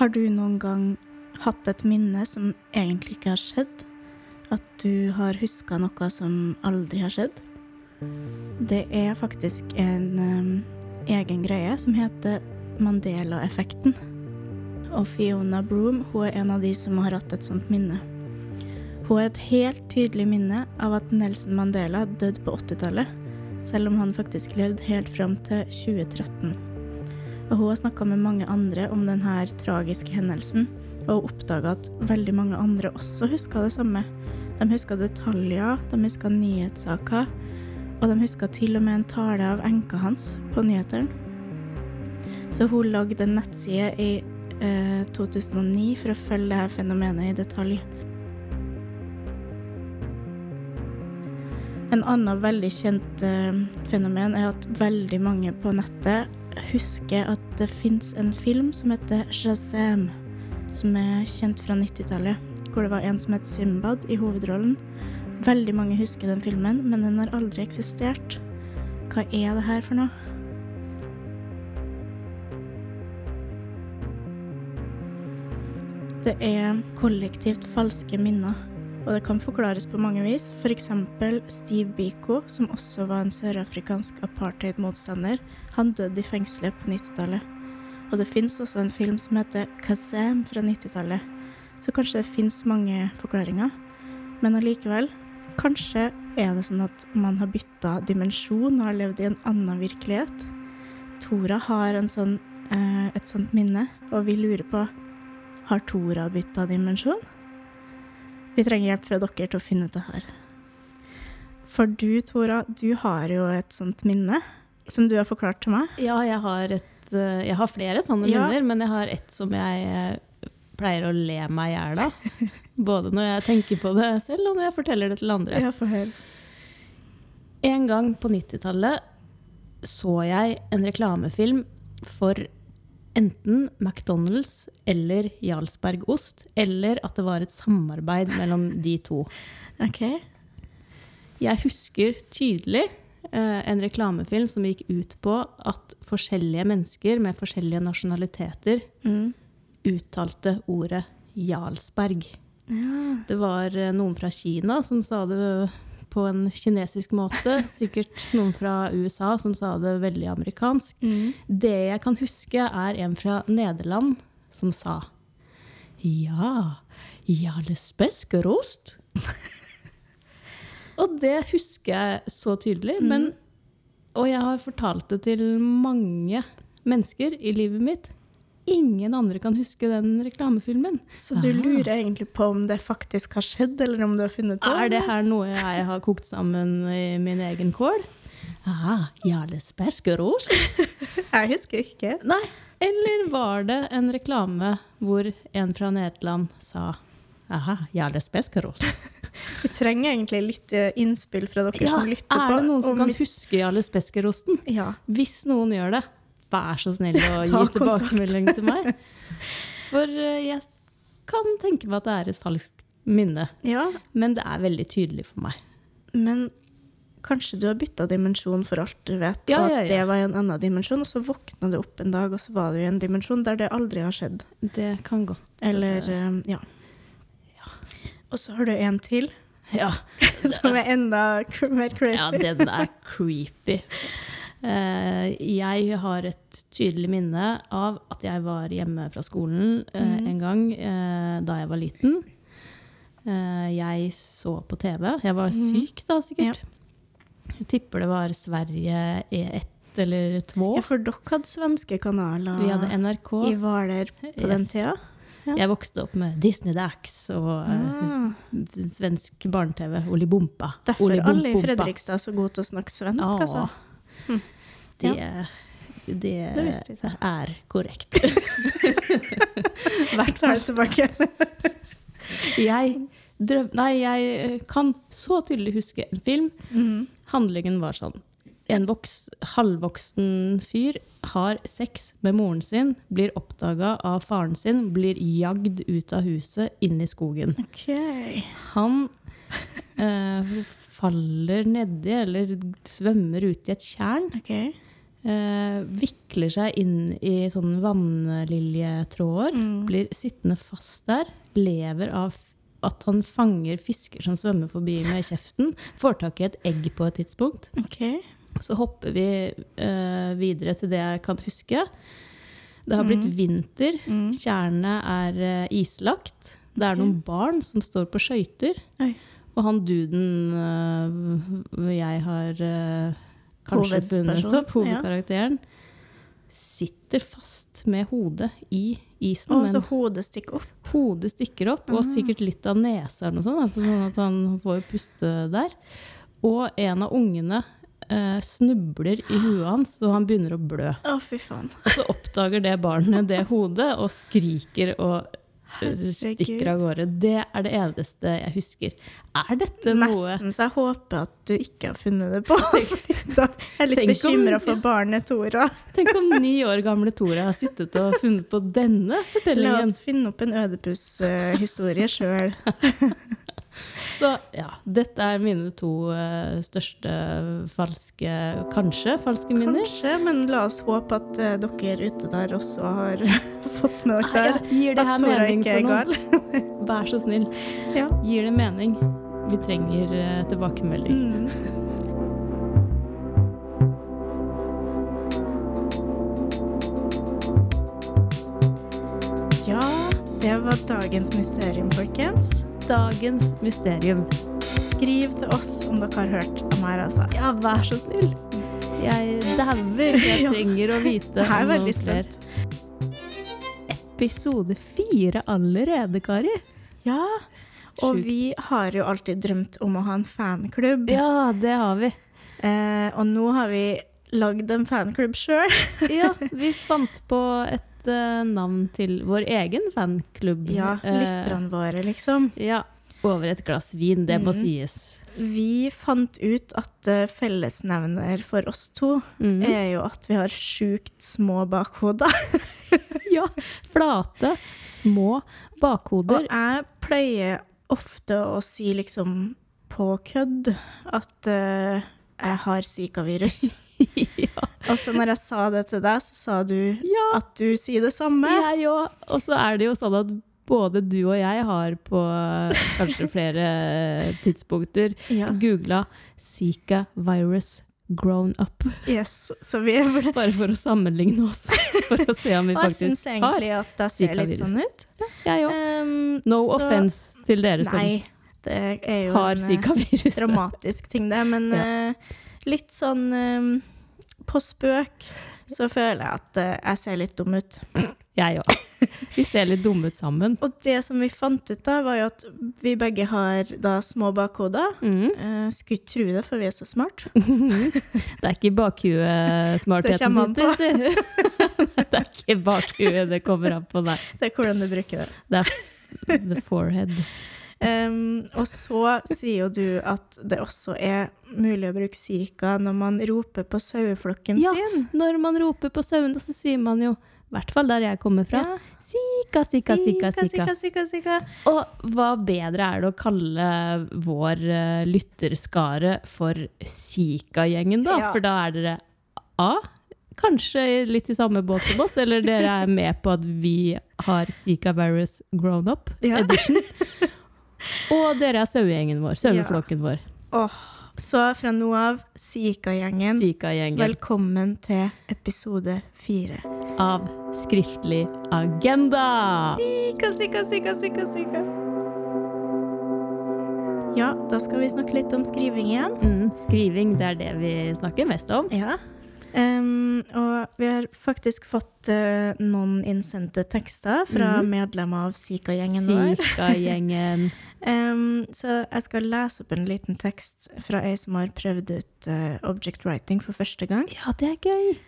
Har du noen gang hatt et minne som egentlig ikke har skjedd? At du har huska noe som aldri har skjedd? Det er faktisk en um, egen greie som heter Mandela-effekten. Og Fiona Broom hun er en av de som har hatt et sånt minne. Hun har et helt tydelig minne av at Nelson Mandela døde på 80-tallet, selv om han faktisk levde helt fram til 2013. Og hun har snakka med mange andre om denne tragiske hendelsen, og oppdaga at veldig mange andre også huska det samme. De huska detaljer, de huska nyhetssaker, og de huska til og med en tale av enka hans på nyhetene. Så hun lagde en nettside i eh, 2009 for å følge dette fenomenet i detalj. En annen veldig kjent eh, fenomen er at veldig mange på nettet husker at det fins en film som heter Shazam, som er kjent fra 90-tallet, hvor det var en som het Simbad i hovedrollen. Veldig mange husker den filmen, men den har aldri eksistert. Hva er det her for noe? Det er kollektivt falske minner, og det kan forklares på mange vis. F.eks. Steve Biko, som også var en sørafrikansk apartheid-motstander, han døde i fengselet på 90-tallet. Og det fins også en film som heter Kazam fra 90-tallet, så kanskje det fins mange forklaringer. Men allikevel, kanskje er det sånn at man har bytta dimensjon og har levd i en annen virkelighet. Tora har sånn, eh, et sånt minne, og vi lurer på har Tora bytta dimensjon? Vi trenger hjelp fra dere til å finne ut det her. For du, Tora, du har jo et sånt minne som du har forklart til meg. Ja, jeg har, et, eh, jeg har flere sånne ja. minner, men jeg har et som jeg eh, pleier å le meg i hjel av. Både når jeg tenker på det selv, og når jeg forteller det til andre. Ja, for hør. En gang på 90-tallet så jeg en reklamefilm for enten McDonald's eller Jarlsberg ost, eller at det var et samarbeid mellom de to. Ok. Jeg husker tydelig eh, en reklamefilm som gikk ut på at forskjellige mennesker med forskjellige nasjonaliteter mm. uttalte ordet Jarlsberg. Ja. Det var eh, noen fra Kina som sa det på en kinesisk måte. Sikkert noen fra USA som sa det veldig amerikansk. Mm. Det jeg kan huske, er en fra Nederland som sa Ja, Jarles rost. og det husker jeg så tydelig. Mm. Men, og jeg har fortalt det til mange mennesker i livet mitt ingen andre kan huske den reklamefilmen. Så du lurer egentlig på om det faktisk har skjedd, eller om du har funnet på det? Er det her noe jeg har kokt sammen i min egen kål? Ah, Jarles Berskerost? jeg husker ikke. Nei. Eller var det en reklame hvor en fra Nederland sa Aha, Jarles Berskerost? Vi trenger egentlig litt eh, innspill fra dere ja, som lytter på. Er det noen som kan huske Jarles Beskerosten? Ja. Hvis noen gjør det, vær så snill å gi tilbakemelding til meg. For eh, jeg kan tenke meg at det er et falskt minne. Ja. Men det er veldig tydelig for meg. Men kanskje du har bytta dimensjon for alt du vet, ja, og at det var i en annen dimensjon, og så våkna du opp en dag, og så var du i en dimensjon der det aldri har skjedd. Det kan godt Eller ja. ja. Og så har du en til. Ja. som er enda mer crazy. Ja, den er creepy. Eh, jeg har et tydelig minne av at jeg var hjemme fra skolen mm. en gang eh, da jeg var liten. Jeg så på TV. Jeg var mhm. syk da, sikkert. Ja. Jeg tipper det var Sverige E1 eller 2. Ja, for dere hadde svenske kanaler Vi hadde NRK. i Hvaler på yes. den tida? Ja. Jeg vokste opp med Disney Dax og ah. svensk barne-TV. Olibompa. Derfor er alle i Fredrikstad så gode til å snakke svensk, ah. altså. Det, ja. det, det er korrekt. Hvert fall tilbake. jeg drøm... Nei, jeg kan så tydelig huske en film. Mm. Handlingen var sånn. En voks, halvvoksen fyr har sex med moren sin, blir oppdaga av faren sin, blir jagd ut av huset, inn i skogen. Okay. Han eh, faller nedi eller svømmer ut i et tjern. Okay. eh, vikler seg inn i sånne vannliljetråder. Mm. Blir sittende fast der. Lever av at han fanger fisker som svømmer forbi med kjeften. Får tak i et egg på et tidspunkt. OK. Så hopper vi uh, videre til det jeg kan huske. Det har blitt vinter. Mm. Tjernet er uh, islagt. Det er okay. noen barn som står på skøyter. Og han duden eh, jeg har eh, kanskje funnet opp, hovedkarakteren, sitter fast med hodet i isen. Og men så hodet stikker opp. hodet stikker opp, og Ah. sikkert litt av nesa eller noe sånt, sånn at han får puste der. Og en av ungene Uh, snubler i huet hans, og han begynner å blø. Å, fy faen. Og så oppdager det barnet det hodet og skriker og stikker av gårde. Det er det eneste jeg husker. Er dette noe Nesten så jeg håper at du ikke har funnet det på. da er jeg litt bekymra for barnet Tora. Tenk om ni år gamle Tora har sittet og funnet på denne fortellingen. La oss finne opp en Ødipus-historie sjøl. Så ja, dette er mine to eh, største falske Kanskje falske minner. Kanskje, men la oss håpe at eh, dere ute der også har fått med Ja, dere gir det at Tora ikke er gal. Vær så snill. Ja. Gir det mening? Vi trenger eh, tilbakemelding. Mm. Ja, det var dagens mysterium, folkens. Dagens mysterium. Skriv til oss om dere har hørt om her, altså. Ja, vær så snill. Jeg dauer. Jeg trenger å vite er om noen flere. Episode fire allerede, Kari. Ja, og Sjukt. vi har jo alltid drømt om å ha en fanklubb. Ja, det har vi. Eh, og nå har vi lagd en fanklubb sjøl. Ja, vi fant på et eh, navn til vår egen fanklubb. Ja, Eh, lytterne våre, liksom. ja, over et glass vin, det må Mhm. sies. Vi fant ut at eh, fellesnevner for oss to mm. er jo at vi har sjukt små bakhoder. Ja, flate, små bakhoder. Og jeg pleier ofte å si liksom på kødd at eh, jeg har zika-virus. ja, Og så når jeg sa det til deg, så sa du ja, at du sier det samme. jeg òg. Og så er det jo sånn at både du og jeg har på eh, kanskje flere tidspunkter Ja. googla Zika virus grown up. Yes, så vi vel Bare for å sammenligne oss. For å se om vi faktisk Og jeg syns egentlig at jeg ser litt sånn ut. Jeg òg. Um, No så- offense til dere som Nei, det er jo har en eh, dramatisk ting, det. Men Ja. eh, litt sånn eh, på spøk så føler jeg at eh, jeg ser litt dum ut. Jeg òg. Vi ser litt dumme ut sammen. Og det som vi fant ut da, var jo at vi begge har da små bakhoder. Mm. Uh, skulle ikke tro det, for vi er så smart. Det er ikke bakhuet Det smartheten kommer an på. Det er ikke bakhuet det kommer an på, nei. Det er hvordan du bruker det. Det er the forehead. Um, og så sier jo du at det også er mulig å bruke sika når man roper på saueflokken Ja, sin. Når man roper på sauene, så sier man jo, i hvert fall der jeg kommer fra, Ja. Sika, sika, sika, sika, sika, sika. Og hva bedre er det å kalle vår uh, lytterskare for Sika-gjengen, da? Ja. For da er dere A. Kanskje litt i samme båt som oss, eller dere er med på at vi har Sika virus grown up Ja. Og dere er sauegjengen vår, saueflokken vår. Oh. så fra nå av, Sika-gjengen, Zika-gjengen velkommen til episode fire. av Skriftlig agenda. Sika, sika, sika, sika, sika. Ja, da skal vi snakke litt om skriving igjen. Mm, skriving, det er det vi snakker mest om. Ja. Em, og vi har faktisk fått uh, noen innsendte tekster fra Mhm. medlemmer av Sika-gjengen vår. Sika-gjengen. Em, så jeg skal lese opp en liten tekst fra ei som har prøvd ut uh, object writing for første gang. Ja, det er gøy.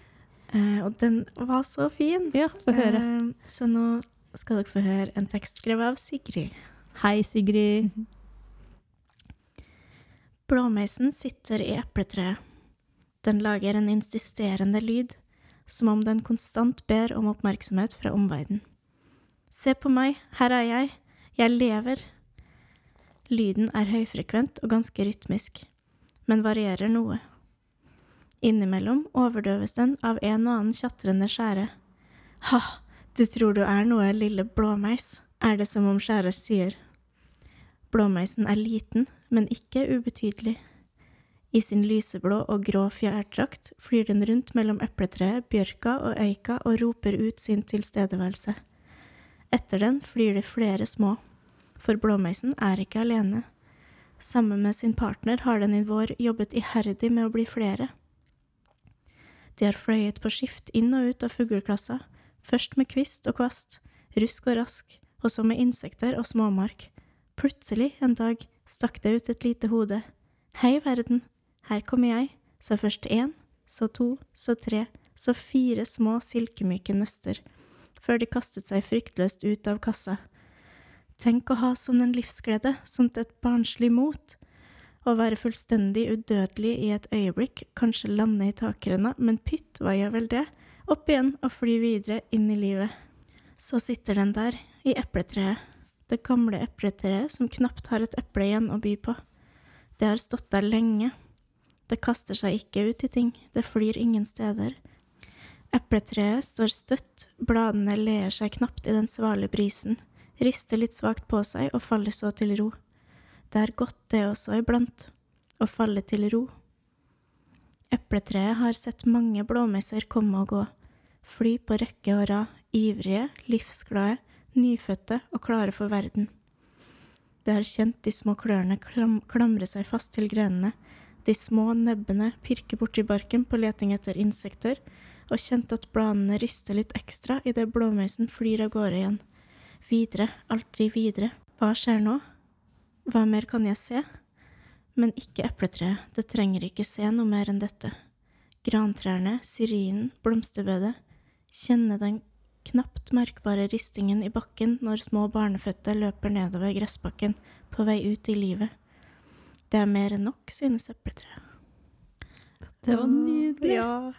Uh, og den var så fin. Ja, få høre. Så nå skal dere få høre en tekst skrevet av Sigrid. Hei, Sigrid. Blåmeisen sitter i epletreet. Den lager en insisterende lyd, som om den konstant ber om oppmerksomhet fra omverdenen. Se på meg, her er jeg, jeg lever. Lyden er høyfrekvent og ganske rytmisk, men varierer noe. Innimellom overdøves den av en og annen tjatrende skjære. Ha, du tror du er noe, lille blåmeis, er det som om skjæret sier. Blåmeisen er liten, men ikke ubetydelig. I sin lyseblå og grå fjærdrakt flyr den rundt mellom epletreet, bjørka og øyka og roper ut sin tilstedeværelse. Etter den flyr det flere små, for blåmeisen er ikke alene. Sammen med sin partner har den i vår jobbet iherdig med å bli flere. De har fløyet på skift inn og ut av fugleklassa, først med kvist og kvast, rusk og rask, og så med insekter og småmark. Plutselig en dag stakk det ut et lite hode. Hei, verden, her kommer jeg, sa først én, så to, så tre, så fire små silkemyke nøster, før de kastet seg fryktløst ut av kassa. Tenk å ha sånn en livsglede, sånt et barnslig mot. Å være fullstendig udødelig i et øyeblikk, kanskje lande i takrenna, men pytt, hva gjør vel det? Opp igjen og fly videre inn i livet. Så sitter den der, i epletreet, det gamle epletreet som knapt har et eple igjen å by på. Det har stått der lenge, det kaster seg ikke ut i ting, det flyr ingen steder. Epletreet står støtt, bladene ler seg knapt i den svale brisen, rister litt svakt på seg og faller så til ro. Det er godt, det også iblant, å falle til ro. Epletreet har sett mange blåmesser komme og gå, fly på rekke og rad, ivrige, livsglade, nyfødte og klare for verden. Det har kjent de små klørne klam klamre seg fast til grenene, de små nebbene pirker borti barken på leting etter insekter, og kjente at bladene rister litt ekstra idet blåmeisen flyr av gårde igjen. Videre, aldri videre. Hva skjer nå? Hva mer kan jeg se? Men ikke epletreet, det trenger ikke se noe mer enn dette. Grantrærne, syrinen, blomsterbedet. Kjenne den knapt merkbare ristingen i bakken når små barneføtter løper nedover gressbakken på vei ut i livet. Det er mer enn nok, synes epletreet. Det var nydelig. Ja.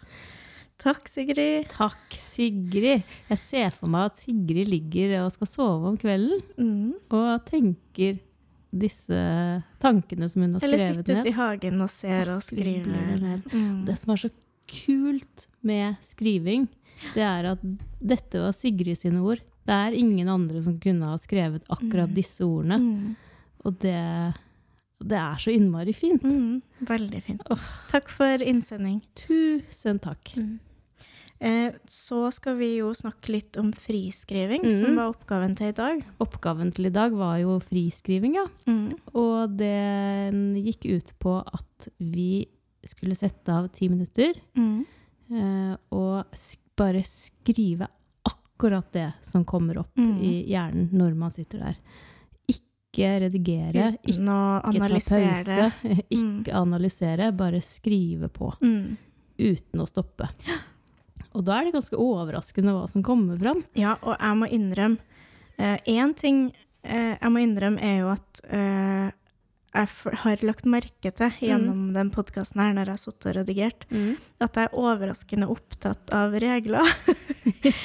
Takk, Sigrid. Takk, Sigrid. Jeg ser for meg at Sigrid ligger og skal sove om kvelden Mm. og tenker disse tankene som hun har Eller skrevet sitte ute ned. i hagen og ser og skriver. det ned. Mm. Det som er så kult med skriving, det er at dette var Sigrid sine ord. Det er ingen andre som kunne ha skrevet akkurat Mm. disse ordene. Mm. Og det, det er så innmari fint. Mm. Veldig fint. Takk for innsending. Tusen takk. Eh, så skal vi jo snakke litt om friskriving, mm. som var oppgaven til i dag. Oppgaven til i dag var jo friskriving, ja. Mm. Og den gikk ut på at vi skulle sette av ti minutter Mm. eh, og sk bare skrive akkurat det som kommer opp Mm. i hjernen når man sitter der. Ikke redigere, ikke Uten å ta pause, ikke analysere, bare skrive på Mm. uten å stoppe. Og da er det ganske overraskende hva som kommer fram. Ja, og jeg må innrømme Én ting eh, jeg må innrømme, er jo at eh, jeg har lagt merke til gjennom den podkasten her, når jeg har sittet og redigert, at jeg er overraskende opptatt av regler.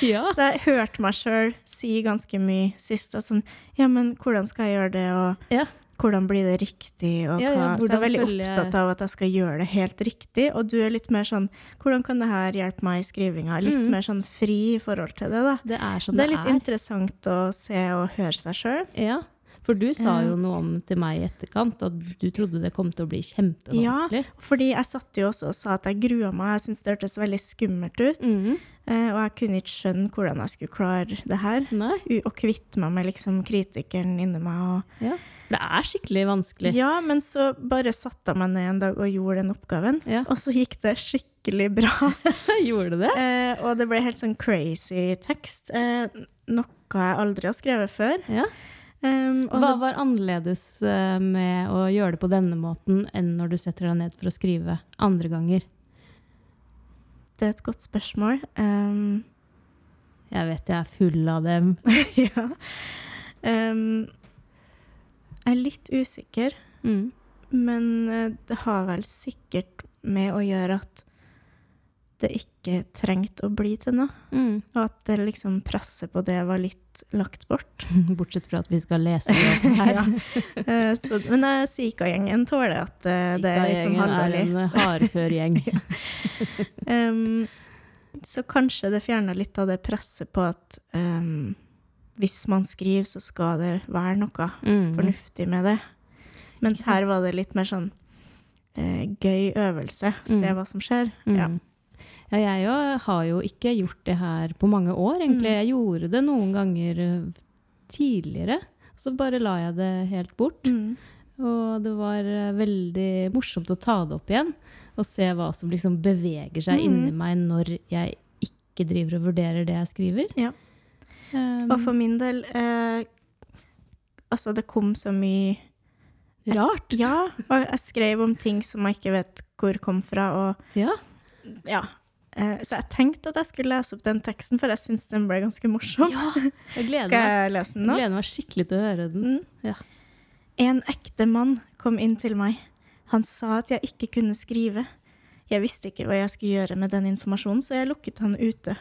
Ja. Så jeg hørte meg sjøl si ganske mye sist. og Sånn, ja, men hvordan skal jeg gjøre det, og Ja. hvordan blir det riktig? Og Ja, hva? så jeg er veldig opptatt av at jeg skal gjøre det helt riktig. Og du er litt mer sånn Hvordan kan det her hjelpe meg i skrivinga? Litt Mm. mer sånn fri i forhold til det, da. Det er som Det det er litt er. interessant å se og høre seg sjøl. Ja, for du sa jo noe om til meg i etterkant at du trodde det kom til å bli kjempevanskelig. Ja, fordi jeg satt jo også og sa at jeg grua meg. Jeg syntes det hørtes veldig skummelt ut. Mm -hmm. og jeg kunne ikke skjønne hvordan jeg skulle klare det her. Nei, Og kvitte meg med liksom kritikeren inni meg. og ja. For det er skikkelig vanskelig. Ja, men så bare satte jeg meg ned en dag og gjorde den oppgaven. Ja. Og så gikk det skikkelig bra. Gjorde det det? eh, og det ble helt sånn crazy tekst. Eh, noe jeg aldri har skrevet før. Ja. Um, Hva var annerledes eh, med å gjøre det på denne måten enn når du setter deg ned for å skrive andre ganger? det er et godt spørsmål. Um, Jeg vet jeg er full av dem. ja. Um, jeg er litt usikker, Mm. men eh, det har vel sikkert med å gjøre at det ikke trengte å bli til noe. Mm. Og at det liksom presset på det var litt lagt bort. Bortsett fra at vi skal lese det her. Ja. Eh, så, men uh, Sika-gjengen tåler at eh, det er litt sånn Sika-gjengen er en hardfør gjeng. Um, så kanskje det fjerna litt av det presset på at um, hvis man skriver, så skal det være noe Mm. fornuftig med det. Mens her var det litt mer sånn gøy øvelse. Se Mm. hva som skjer. Mm. Ja. Ja, jeg jo har jo ikke gjort det her på mange år, egentlig. Mm. Jeg gjorde det noen ganger eh, tidligere, så bare la jeg det helt bort. Mm. Og det var eh, veldig morsomt å ta det opp igjen, og se hva som liksom beveger seg Mm. inni meg når jeg ikke driver og vurderer det jeg skriver. Ja. Um, Og for min del eh, Altså, det kom så mye jeg Rart. Ja. Og jeg skrev om ting som jeg ikke vet hvor kom fra, og ja. Ja. Eh, så jeg tenkte at jeg skulle lese opp den teksten, for jeg syns den ble ganske morsom. ja! Jeg gleder Skal jeg lese den nå? Jeg gleder meg skikkelig til å høre den. Mm. Ja. En ekte mann kom inn til meg. Han sa at jeg ikke kunne skrive. Jeg visste ikke hva jeg skulle gjøre med den informasjonen, så jeg lukket han ute.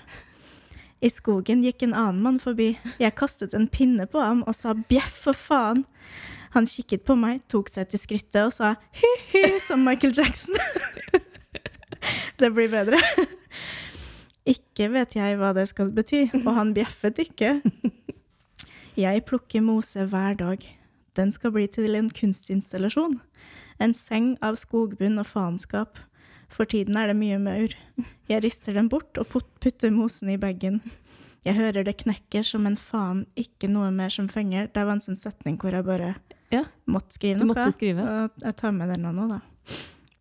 I skogen gikk en annen mann forbi. Jeg kastet en pinne på ham og sa bjeff for faen. Han kikket på meg, tok seg til skrittet og sa hy-hy som Michael Jackson. det blir bedre. Ikke vet jeg hva det skal bety, og han bjeffet ikke. Jeg plukker mose hver dag. Den skal bli til en kunstinstallasjon. En seng av skogbunn og faenskap. For tiden er det mye maur. Jeg rister den bort og putter mosen i bagen. Jeg hører det knekker som en faen, ikke noe mer som fenger. Det var en sånn setning hvor jeg bare Ja, måtte skrive noe. du måtte skrive. Og jeg tar med den nå, da.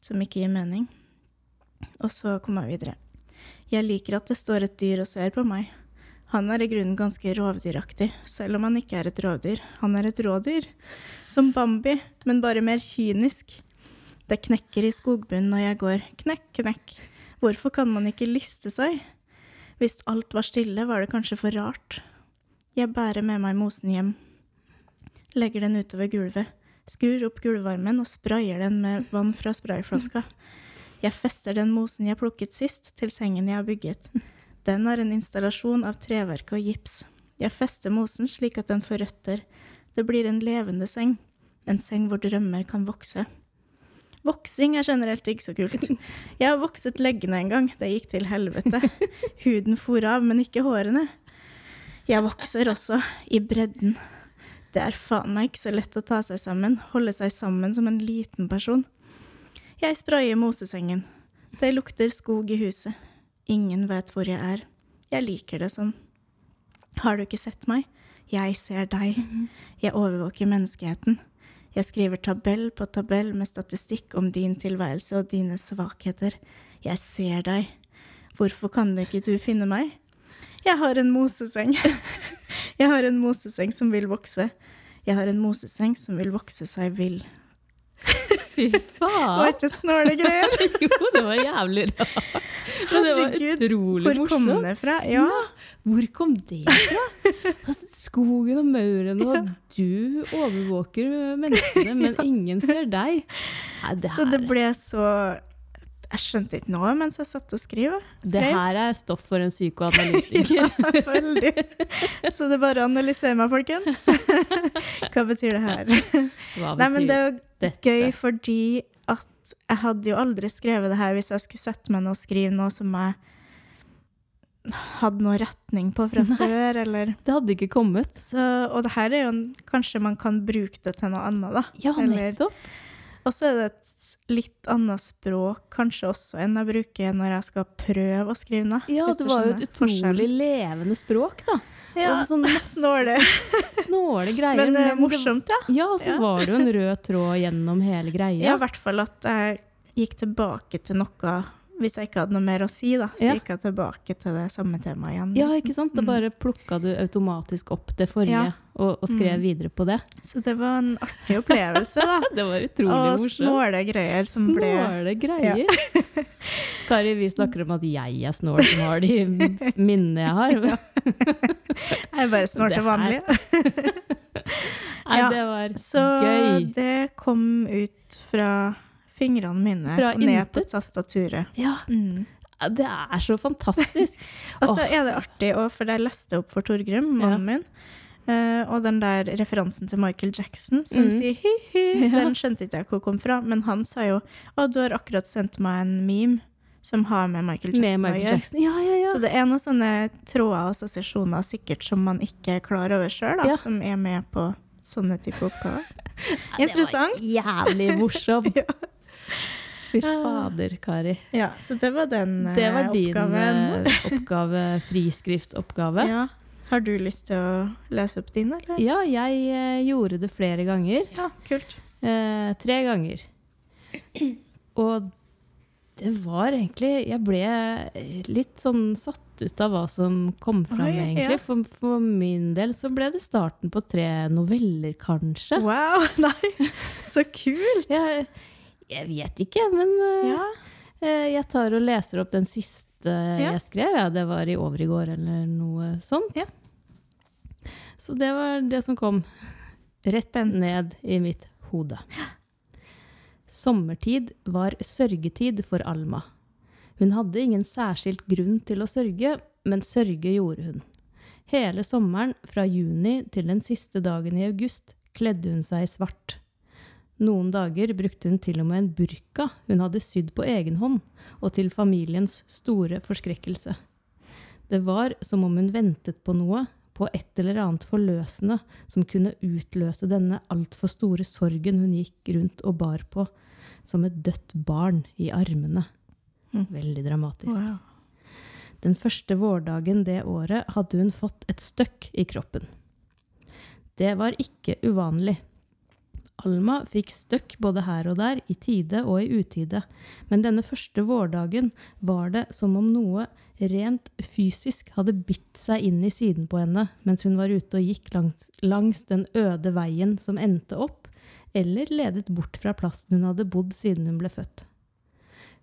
Som ikke gir mening. Og så kom jeg videre. Jeg liker at det står et dyr og ser på meg. Han er i grunnen ganske rovdyraktig, selv om han ikke er et rovdyr. Han er et rådyr. Som Bambi, men bare mer kynisk. Det knekker i skogbunnen når jeg går. Knekk, knekk. Hvorfor kan man ikke liste seg? Hvis alt var stille, var det kanskje for rart. Jeg bærer med meg mosen hjem. Legger den utover gulvet. Skrur opp gulvvarmen og sprayer den med vann fra sprayflaska. Jeg fester den mosen jeg plukket sist, til sengen jeg har bygget. Den er en installasjon av treverk og gips. Jeg fester mosen slik at den får røtter. Det blir en levende seng. En seng hvor drømmer kan vokse. Voksing er generelt ikke så kult. Jeg har vokset leggene en gang. Det gikk til helvete. Huden for av, men ikke hårene. Jeg vokser også, i bredden. Det er faen meg ikke så lett å ta seg sammen, holde seg sammen som en liten person. Jeg sprayer mosesengen. Det lukter skog i huset. Ingen vet hvor jeg er. Jeg liker det sånn. Har du ikke sett meg? Jeg ser deg. Jeg overvåker menneskeheten. Jeg skriver tabell på tabell med statistikk om din tilværelse og dine svakheter. Jeg ser deg. Hvorfor kan du ikke du finne meg? Jeg har en moseseng. Jeg har en moseseng som vil vokse. Jeg har en moseseng som vil vokse seg vill. Fy Det var faen! ikke snåle greier. Jo, det var jævlig rart. Men det var Herregud, utrolig Hvor kom morsomt. det fra? Ja. Hvor kom det fra? Altså, Skogen og maurene, og du overvåker menneskene, men ingen ser deg. Nei, det, Så det ble så Jeg skjønte ikke noe mens jeg satt og skrev. det her er stoff for en psykoanalytiker. Ja, veldig. Så det er bare å analysere meg, folkens. Hva betyr det her? Hva Nei, men betyr det er jo dette? gøy fordi at jeg hadde jo aldri skrevet det her hvis jeg skulle sette meg ned og skrive noe som jeg hadde noe retning på fra før, eller Det hadde ikke kommet. så, Og det her er jo en, Kanskje man kan bruke det til noe annet, da. Ja, nettopp. Og så er det et litt annet språk kanskje også enn jeg bruker når jeg skal prøve å skrive noe. Ja, det var jo et utrolig forskjell. levende språk, da. Ja, sånn snåle. snåle greier. Men, men det- morsomt, ja. Ja, og så Ja. var det jo en rød tråd gjennom hele greia. Ja, i hvert fall at jeg gikk tilbake til noe hvis jeg ikke hadde noe mer å si, da. Så Ja. gikk jeg tilbake til det samme temaet igjen. Ja, liksom. ikke sant? Da Mm. bare plukka du automatisk opp det forrige Ja. og, og skrev Mm. videre på det. Så det var en artig opplevelse, da. Det var utrolig Og morsomt. snåle greier som ble Snåle greier. Kari, vi snakker om at jeg er snål som har de minnene jeg har. Jeg bare snål til vanlig. Nei, Ja, det var Så gøy. det kom ut fra fingrene mine Fra ned på tastaturet. Ja, Mm. Det er så fantastisk. Og så er det artig, for jeg leste opp for Torgrim, mannen min, Uh, og den der referansen til Michael Jackson som mm. sier hi-hi, Ja. den skjønte ikke jeg hvor kom fra, men han sa jo å, du har akkurat sendt meg en meme som har med Michael Jackson Med å gjøre. Jackson. Ja, ja, ja. Så det er noen sånne tråder og assosiasjoner sikkert som man ikke er klar over sjøl, Ja. som er med på sånne type oppgaver. Ja, det var Jævlig morsomt. Fy fader, Kari. Ja, så det var den oppgaven. Det var din oppgaven. eh, oppgave, friskriftoppgave. Ja. Har du lyst til å lese opp din, eller? Ja, jeg eh, gjorde det flere ganger. Ja, kult. Eh, tre ganger. Og det var egentlig Jeg ble litt sånn satt ut av hva som kom fram, Oi, egentlig. ja. For, for min del så ble det starten på tre noveller, kanskje. Wow, nei, så kult! Jeg, jeg vet ikke, men eh, Ja. eh, jeg tar og leser opp den siste Ja. jeg skrev. Ja, det var i overgård eller noe sånt. Ja. Så det var det som kom rett Spent. ned i mitt hode. Sommertid var sørgetid for Alma. Hun hadde ingen særskilt grunn til å sørge, men sørge gjorde hun. Hele sommeren, fra juni til den siste dagen i august, kledde hun seg i svart. Noen dager brukte hun til og med en burka hun hadde sydd på egen hånd, og til familiens store forskrekkelse. Det var som om hun ventet på noe, på et eller annet forløsende som kunne utløse denne altfor store sorgen hun gikk rundt og bar på, som et dødt barn i armene. Mm. Veldig dramatisk. Wow. Den første vårdagen det året hadde hun fått et støkk i kroppen. Det var ikke uvanlig. Alma fikk støkk både her og der, i tide og i utide, men denne første vårdagen var det som om noe rent fysisk hadde bitt seg inn i siden på henne mens hun var ute og gikk langs, langs den øde veien som endte opp, eller ledet bort fra plassen hun hadde bodd siden hun ble født.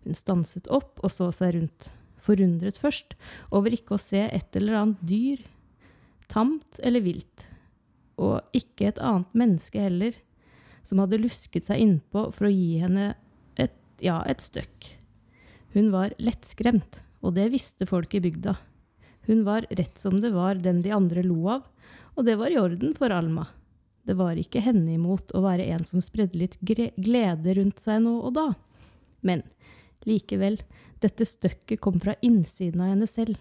Hun stanset opp og så seg rundt, forundret først over ikke å se et eller annet dyr, tamt eller vilt, og ikke et annet menneske heller, som hadde lusket seg innpå for å gi henne et, ja, et støkk. Hun var lettskremt, og det visste folk i bygda. Hun var rett som det var den de andre lo av, og det var i orden for Alma. Det var ikke henne imot å være en som spredde litt glede rundt seg nå og da. Men likevel, dette støkket kom fra innsiden av henne selv.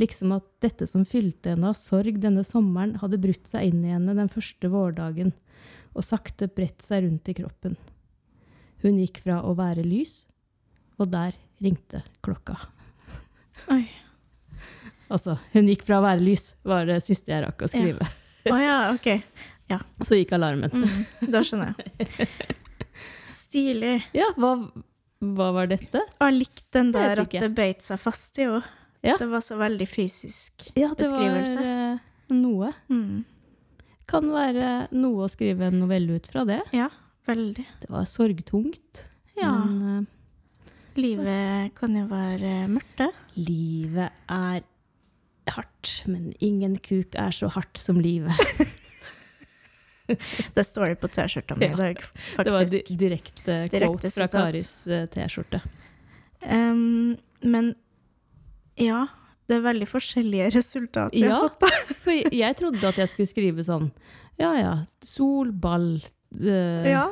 Liksom at dette som fylte henne av sorg denne sommeren, hadde brutt seg inn i henne den første vårdagen, og sakte bredt seg rundt i kroppen. Hun gikk fra å være lys, og der ringte klokka. Oi. Altså, hun gikk fra å være lys, var det siste jeg rakk å skrive. Å ja, ok. Så gikk alarmen. Mm, da skjønner jeg. Stilig. Ja, hva, hva var dette? Jeg likte den der at det beit seg fast i henne. Ja. Det var så veldig fysisk. beskrivelse. Ja, det Beskrivelse. var uh, noe. Mm. Kan være noe å skrive en novelle ut fra det. Ja, veldig. Det var sorgtungt. Ja. Men uh, Livet kan jo være mørkt, det. livet er hardt, men ingen kuk er så hardt som livet. Det står det på T-skjorta mi i dag, faktisk. Det var di direkte Direkte fra. Karis eh, T-skjorte. Um, men ja, det er veldig forskjellige resultater vi Ja. har fått. da. For jeg trodde at jeg skulle skrive sånn Ja ja, sol, ball eh, Ja.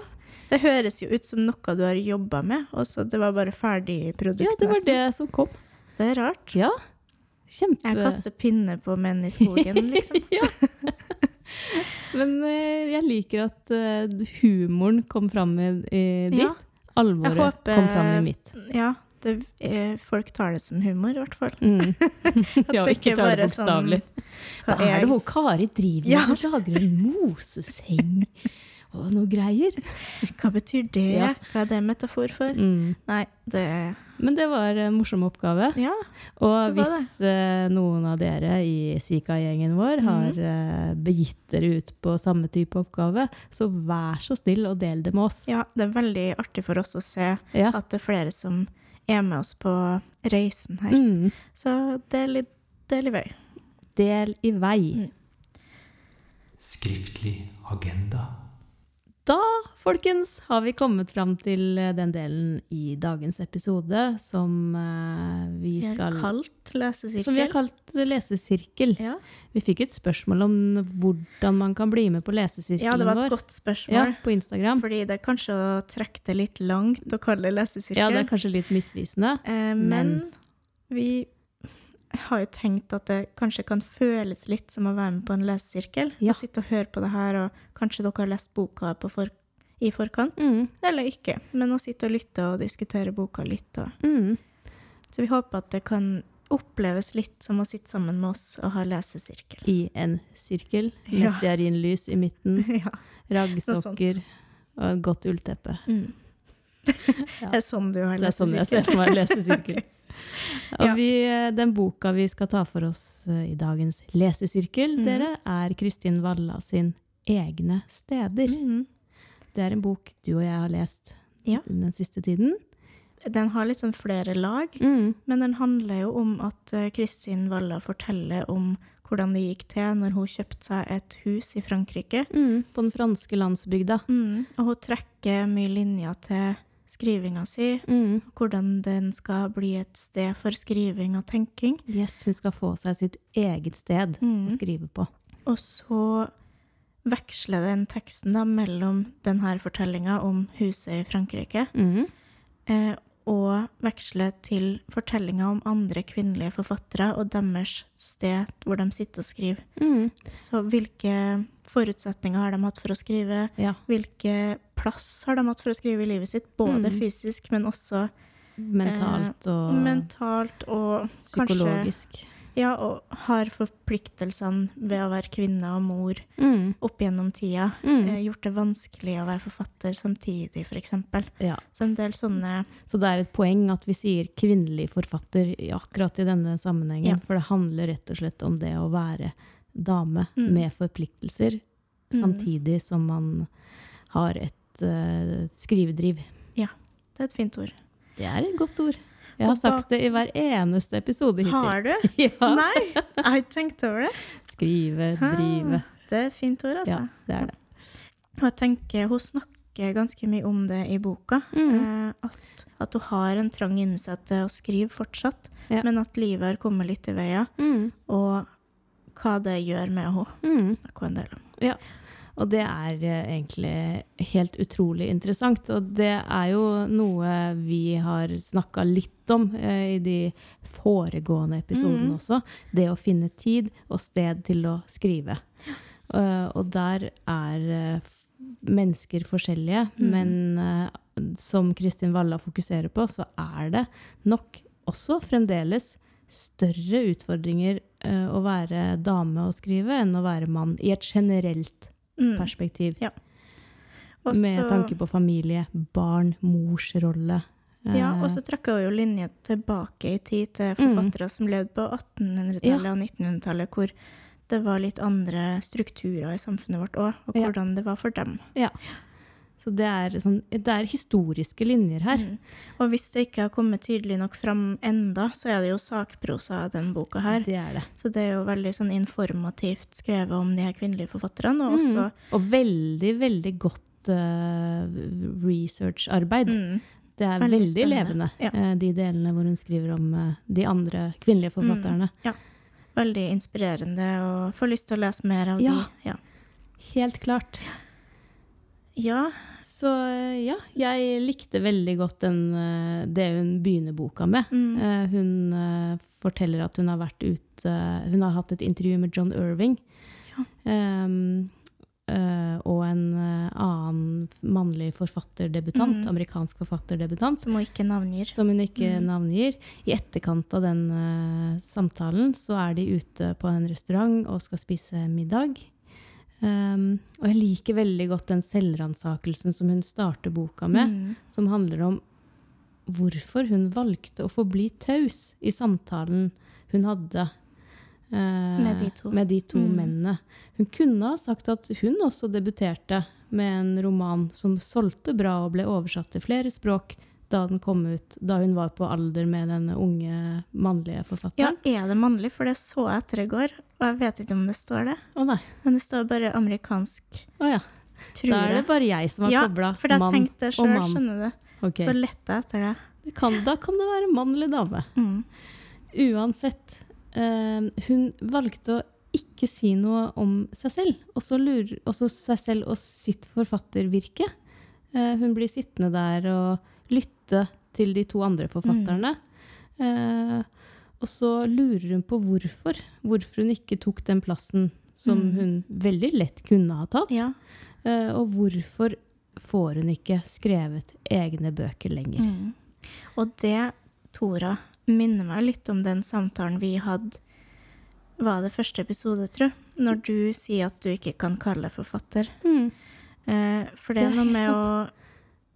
Det høres jo ut som noe du har jobba med, og så det var bare ferdig produkt. ja, det var nesten. det som kom. Det er rart. Ja. Kjempe... Jeg kaster pinne på menn i skogen, liksom. ja. Men eh, jeg liker at eh, humoren kom fram i, i ditt. Ja. Alvoret håper- kom fram i mitt. Ja, det, eh, folk tar det som humor, i hvert fall. Mm. ja, ikke tar det sånn- bokstavelig. Hva Hva er det hun Kari driver med? Ja. Hun lager en moseseng og noe greier. Hva betyr det? Ja. Hva er det metafor for? Mm. Nei, det Men det var en morsom oppgave. Ja. Og hvis eh, noen av dere i Sika-gjengen vår har Mhm. eh, begitt dere ut på samme type oppgave, så vær så snill og del det med oss. ja, det er veldig artig for oss å se Ja. at det er flere som er med oss på reisen her. Mm. Så del i, del i vei. Del i vei. Mm. Skriftlig agenda. Da, folkens, har vi kommet fram til eh, den delen i dagens episode som eh, vi Vi har kalt lesesirkel. Som vi har kalt lesesirkel. ja. Vi fikk et spørsmål om hvordan man kan bli med på lesesirkelen vår. ja, det var et vår. godt spørsmål. Ja, på Instagram. Fordi det er kanskje å trekke det litt langt å kalle det lesesirkel. Ja, det er kanskje litt misvisende. Eh, men, Men- vi har jo tenkt at det kanskje kan føles litt som å være med på en lesesirkel. Ja. Sitte og høre på det her, og kanskje dere har lest boka på for, i forkant. Mm, Eller ikke, men å sitte og lytte og diskutere boka litt. Og. mm. Så vi håper at det kan oppleves litt som å sitte sammen med oss og ha lesesirkel. I en sirkel med Ja. stearinlys i midten, ja. raggsokker og et godt ullteppe. Mm. Det er sånn du har lesesirkel. Det er sånn jeg ser for meg lesesirkel. Og vi, den boka vi skal ta for oss eh, i dagens lesesirkel, mm. dere, er Kristin Valla sin 'Egne steder'. Mm. Det er en bok du og jeg har lest Ja. den siste tiden. Den har litt sånn flere lag, Mm. men den handler jo om at eh, Kristin Walla forteller om hvordan det gikk til når hun kjøpte seg et hus i Frankrike. Mm. På den franske landsbygda. Mm. Og hun trekker mye linjer til skrivinga si, Mm. hvordan den skal bli et sted for skriving og tenking. Yes, hun skal få seg sitt eget sted Mm. å skrive på. Og så veksler den teksten da mellom denne fortellinga om huset i Frankrike, Mm. eh, og veksler til fortellinga om andre kvinnelige forfattere og deres sted hvor de sitter og skriver. Mm. Så hvilke forutsetninger har de hatt for å skrive? Ja. Hvilke plass har de hatt for å skrive i livet sitt? Både Mm. fysisk, men også Mentalt og mentalt og kanskje psykologisk. Ja, og har forpliktelsene ved å være kvinne og mor Mm. opp gjennom tida Mm. eh, gjort det vanskelig å være forfatter samtidig, f.eks. Ja. Så en del sånne Så det er et poeng at vi sier kvinnelig forfatter akkurat i denne sammenhengen. Ja. For det handler rett og slett om det å være dame Mm. med forpliktelser, Mm. samtidig som man har et uh, skrivedriv. Det er et fint ord. Det er et godt ord. Jeg har sagt det i hver eneste episode hittil. Har du? Ja. Nei, jeg har ikke tenkt over det. Skrive, drive. Det er et fint ord, altså. Ja, det er det. Og jeg tenker, Hun snakker ganske mye om det i boka. Mm. Eh, at, at hun har en trang inni seg til å skrive fortsatt, Ja. men at livet har kommet litt i veien. Mm. Og hva det gjør med henne, Mm. snakker en del om. Ja. Og det er eh, egentlig helt utrolig interessant. Og det er jo noe vi har snakka litt om eh, i de foregående episodene mm. også. Det å finne tid og sted til å skrive. Eh, og der er mennesker forskjellige, mm. men som Kristin Walla fokuserer på, så er det nok også fremdeles større utfordringer eh, å være dame og skrive enn å være mann, i et generelt Mm. perspektiv. Også, Med tanke på familie, barn, mors rolle Ja, Eh, og så trekker jeg jo linje tilbake i tid til Mm. som levde på 1800-tallet og 1900-tallet, hvor det var litt andre strukturer i samfunnet vårt òg, og Ja. hvordan det var for dem. Så det er, sånn, det er historiske linjer her. Mm. Og hvis det ikke har kommet tydelig nok fram enda, så er det jo sakprosa av den boka her. Det er det. Så det er jo veldig sånn informativt skrevet om de her kvinnelige forfatterne, og også Mm. Og veldig, veldig godt uh, researcharbeid. mm, Det er Veldig veldig, levende, Ja. eh, de delene hvor hun skriver om uh, de andre kvinnelige forfatterne. Ja. veldig inspirerende, og får lyst til å lese mer av Ja. de. Ja. Helt klart. ja. Så eh, ja, jeg likte veldig godt den, eh, det hun begynner boka med. Mm. Eh, Hun forteller at hun har vært ute Hun har hatt et intervju med John Irving. Um, eh, og en annen mannlig forfatterdebutant, Mm. amerikansk forfatterdebutant, Som hun ikke navngir. som hun ikke Mm. navngir. I etterkant av den uh, samtalen så er de ute på en restaurant og skal spise middag. Um, og jeg liker veldig godt den selvransakelsen som hun starter boka med Mm. som handler om hvorfor hun valgte å forbli taus i samtalen hun hadde uh, Med de to. med de to Mm. mennene. Hun kunne ha sagt at hun også debuterte med en roman som solgte bra og ble oversatt til flere språk da den kom ut, da hun var på alder med den unge mannlige forfatteren. Ja, er det mannlig? For det så jeg etter i går, og jeg vet ikke om det står det. Å nei. Men det står bare amerikansk. Å ja. Tror Da er det bare jeg som har Ja, kobla og jeg mann Ja, for og sjøl, mann. skjønner du. Okay. Så lette jeg etter det. Det kan, da kan det være mann eller dame. Mm. Uansett. eh, hun valgte å ikke si noe om seg selv, også, lurer, også seg selv og sitt forfattervirke. Eh, hun blir sittende der og lytte til de to andre forfatterne. Eh, og så lurer hun på hvorfor. Hvorfor hun ikke tok den plassen som Mm. hun veldig lett kunne ha tatt. Ja. Eh, og hvorfor får hun ikke skrevet egne bøker lenger? Mm. Og det, Tora, minner meg litt om den samtalen vi hadde Var det første episode, tror jeg? Når du sier at du ikke kan kalle deg forfatter. Mm. Eh, for det Det er noe med med å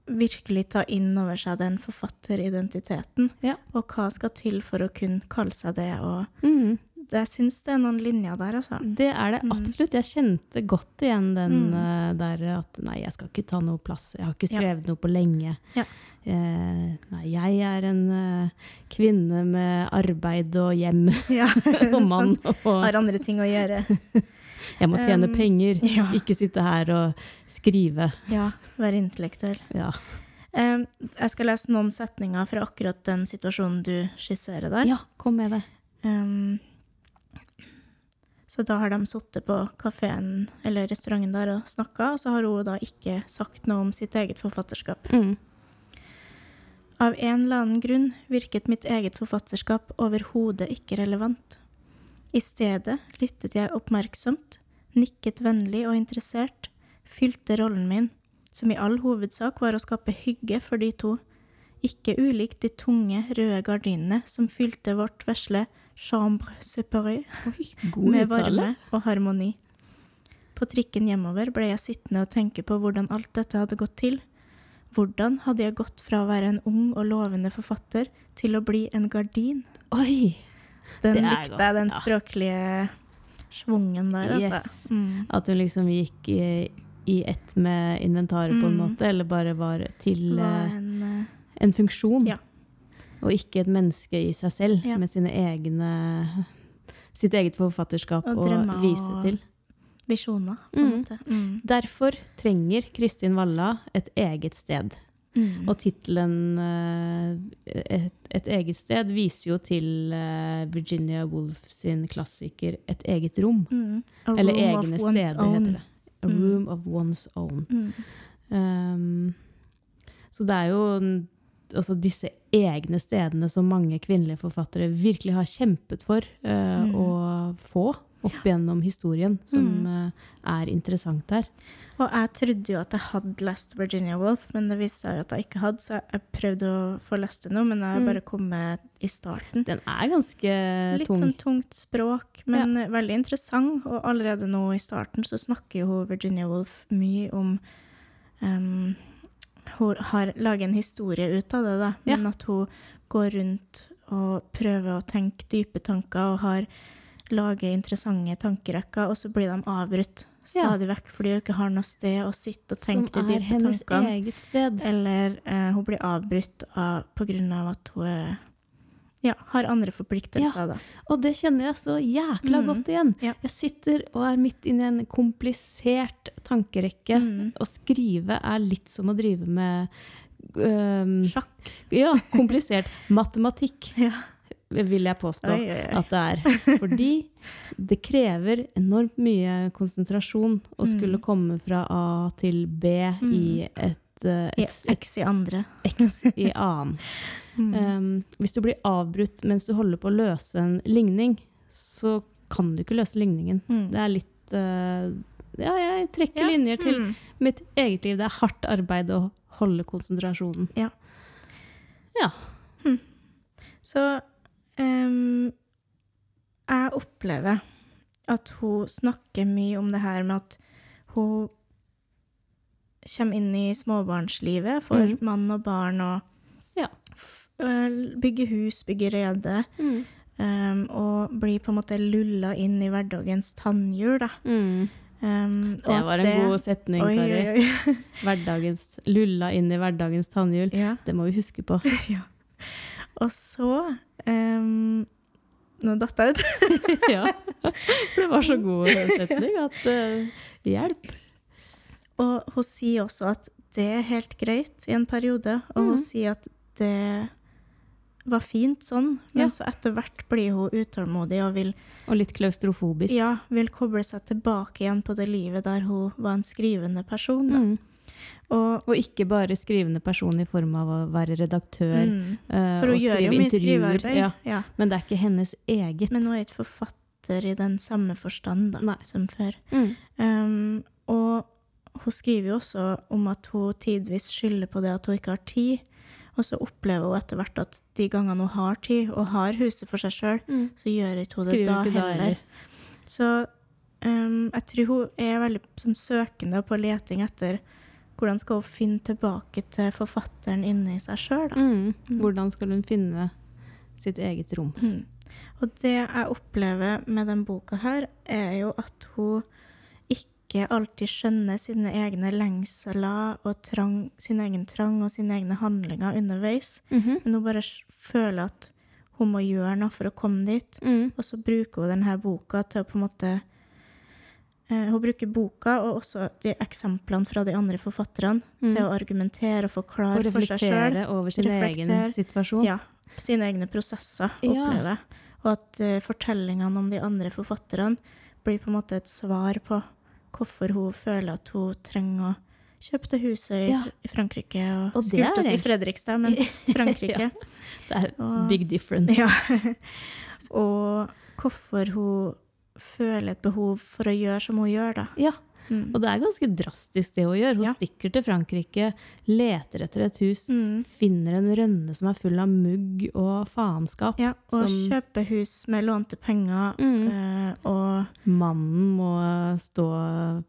virkelig ta inn over seg den forfatteridentiteten. Ja. Og hva skal til for å kunne kalle seg det. Og Mm. Jeg syns det er noen linjer der, altså. Det er det Mm. absolutt. Jeg kjente godt igjen den Mm. uh, der at nei, jeg skal ikke ta noe plass. Jeg har ikke Ja. skrevet noe på lenge. Ja. Uh, nei, jeg er en uh, kvinne med arbeid og hjem Ja, og mann. sant. Og Har andre ting å gjøre. jeg må tjene Um, penger, ja. ikke sitte her og skrive. Ja, være intellektuell. Ja. Um, jeg skal lese noen setninger fra akkurat den situasjonen du skisserer der. ja, kom med det. Um, så da har de sittet på kafeen eller restauranten der og snakka, og så har hun da ikke sagt noe om sitt eget forfatterskap. Mm. Av en eller annen grunn virket mitt eget forfatterskap overhodet ikke relevant. I stedet lyttet jeg oppmerksomt, nikket vennlig og interessert, fylte rollen min, som i all hovedsak var å skape hygge for de to, ikke ulikt de tunge, røde gardinene som fylte vårt vesle chambre séparée med varme og harmoni. På trikken hjemover ble jeg sittende og tenke på hvordan alt dette hadde gått til. Hvordan hadde jeg gått fra å være en ung og lovende forfatter til å bli en gardin? Oi! Den Det likte jeg, den ja. språklige schwungen der, altså. Yes. Mm. At hun liksom gikk i, i ett med inventaret, på en Mm. måte, eller bare var til Var eh, en, eh, en funksjon. Ja. Og ikke et menneske i seg selv, Ja. med sine egne sitt eget forfatterskap Og å vise til. visjoner, på en Mm. måte. Mm. Derfor trenger Kristin Valla et eget sted. Mm. Og tittelen eh, et, 'Et eget sted' viser jo til eh, Virginia Woolf sin klassiker 'Et eget rom'. Mm. Eller egne steder, own. heter det. A Mm. room of one's own. Mm. Um, så det er jo altså disse egne stedene som mange kvinnelige forfattere virkelig har kjempet for uh, å få opp gjennom historien, som eh, er interessant her. Og jeg trodde jo at jeg hadde lest Virginia Woolf, men det viste seg jo at jeg ikke hadde, så jeg prøvde å få lest det nå, men jeg har Mm. bare kommet i starten. Den er ganske Litt tung. sånn tungt språk, men veldig interessant. Og allerede nå i starten så snakker jo Virginia Woolf mye om um, Hun har laget en historie ut av det, da. Ja. Men at hun går rundt og prøver å tenke dype tanker og har laget interessante tankerekker, og så blir de avbrutt stadig vekk fordi hun ikke har noe sted å sitte og Som tenke de er hennes eget sted. Eller eh, hun blir avbrutt av, på grunn av at hun er, ja, har andre forpliktelser. Da. Og det kjenner jeg så jækla Mm. godt igjen. Ja. Jeg sitter og er midt inne i en komplisert tankerekke. Mm. Å skrive er litt som å drive med øhm, Sjakk. Ja, komplisert matematikk, Ja. Vil jeg påstå Oi, oi, oi. at det er. Fordi det krever enormt mye konsentrasjon å skulle Mm. komme fra A til B i et, eh, I et, X, X i andre. X i annen. Mm. Um, hvis du blir avbrutt mens du holder på å løse en ligning, så kan du ikke løse ligningen. Mm. Det er litt uh, Ja, jeg trekker Ja. linjer til Mm. mitt eget liv. Det er hardt arbeid å holde konsentrasjonen. Ja. Ja. Så ehm, jeg opplever at hun snakker mye om det her med at hun kommer inn i småbarnslivet, får mm. mann og barn og Ja. bygger hus, bygger rede, ehm, og blir på en måte lulla inn i hverdagens tannhjul. Da. Mm. Um, Det var en god setning, Kari. Hverdagens Lulla inn i hverdagens tannhjul. Ja. Det må vi huske på. Og så um, Nå datt jeg ut. ja. For det var så god setning at uh, Hjelp. Og hun sier også at det er helt greit i en periode, og hun Mhm. sier at det var fint sånn, men Ja. så etter hvert blir hun utålmodig og vil, Og litt klaustrofobisk. ja, vil koble seg tilbake igjen på det livet der hun var en skrivende person. Da. Mm. Og, Og ikke bare skrivende person i form av å være redaktør mm, eh, for hun gjør jo mye skrivearbeid. Ja, Ja. men det er ikke hennes eget. Men hun er ikke forfatter i den samme forstand da, som før. Mm. Um, og hun skriver jo også om at hun tidvis skylder på det at hun ikke har tid. Og så opplever hun etter hvert at de gangene hun har tid, og har huset for seg sjøl, Mm. så gjør ikke hun det Skriver da da heller. heller. Så um, jeg tror hun er veldig sånn søkende på leting etter hvordan skal hun finne tilbake til forfatteren inni seg sjøl. Mm. Hvordan skal hun finne sitt eget rom? Mm. Og det jeg opplever med den boka her, er jo at hun ikke alltid skjønner sine egne lengsler og trang, sin egen trang og sine egne handlinger underveis. Mhm. Men hun bare føler at hun må gjøre noe for å komme dit. Mm. Og så bruker hun denne boka til å på en måte Hun bruker boka og også de eksemplene fra de andre forfatterne Mm. til å argumentere og Og forklare for seg sjøl. reflektere over sin egen situasjon. Ja, sine egne prosesser, Ja. opplever jeg. Og at uh, fortellingene om de andre forfatterne blir på en måte et svar på hvorfor hun føler at hun trenger å kjøpe det huset i, Ja. i Frankrike. Og, Og skulle til å si Fredrikstad, men Frankrike. Det er Og- big difference. Ja. og hvorfor hun føler et behov for å gjøre som hun gjør, da. Ja, Mm. og det er ganske drastisk det hun gjør. Hun Ja. stikker til Frankrike, leter etter et hus, Mm. finner en rønne som er full av mugg og faenskap. Ja, og Som- kjøper hus med lånte penger, Mm. øh, og Mannen må stå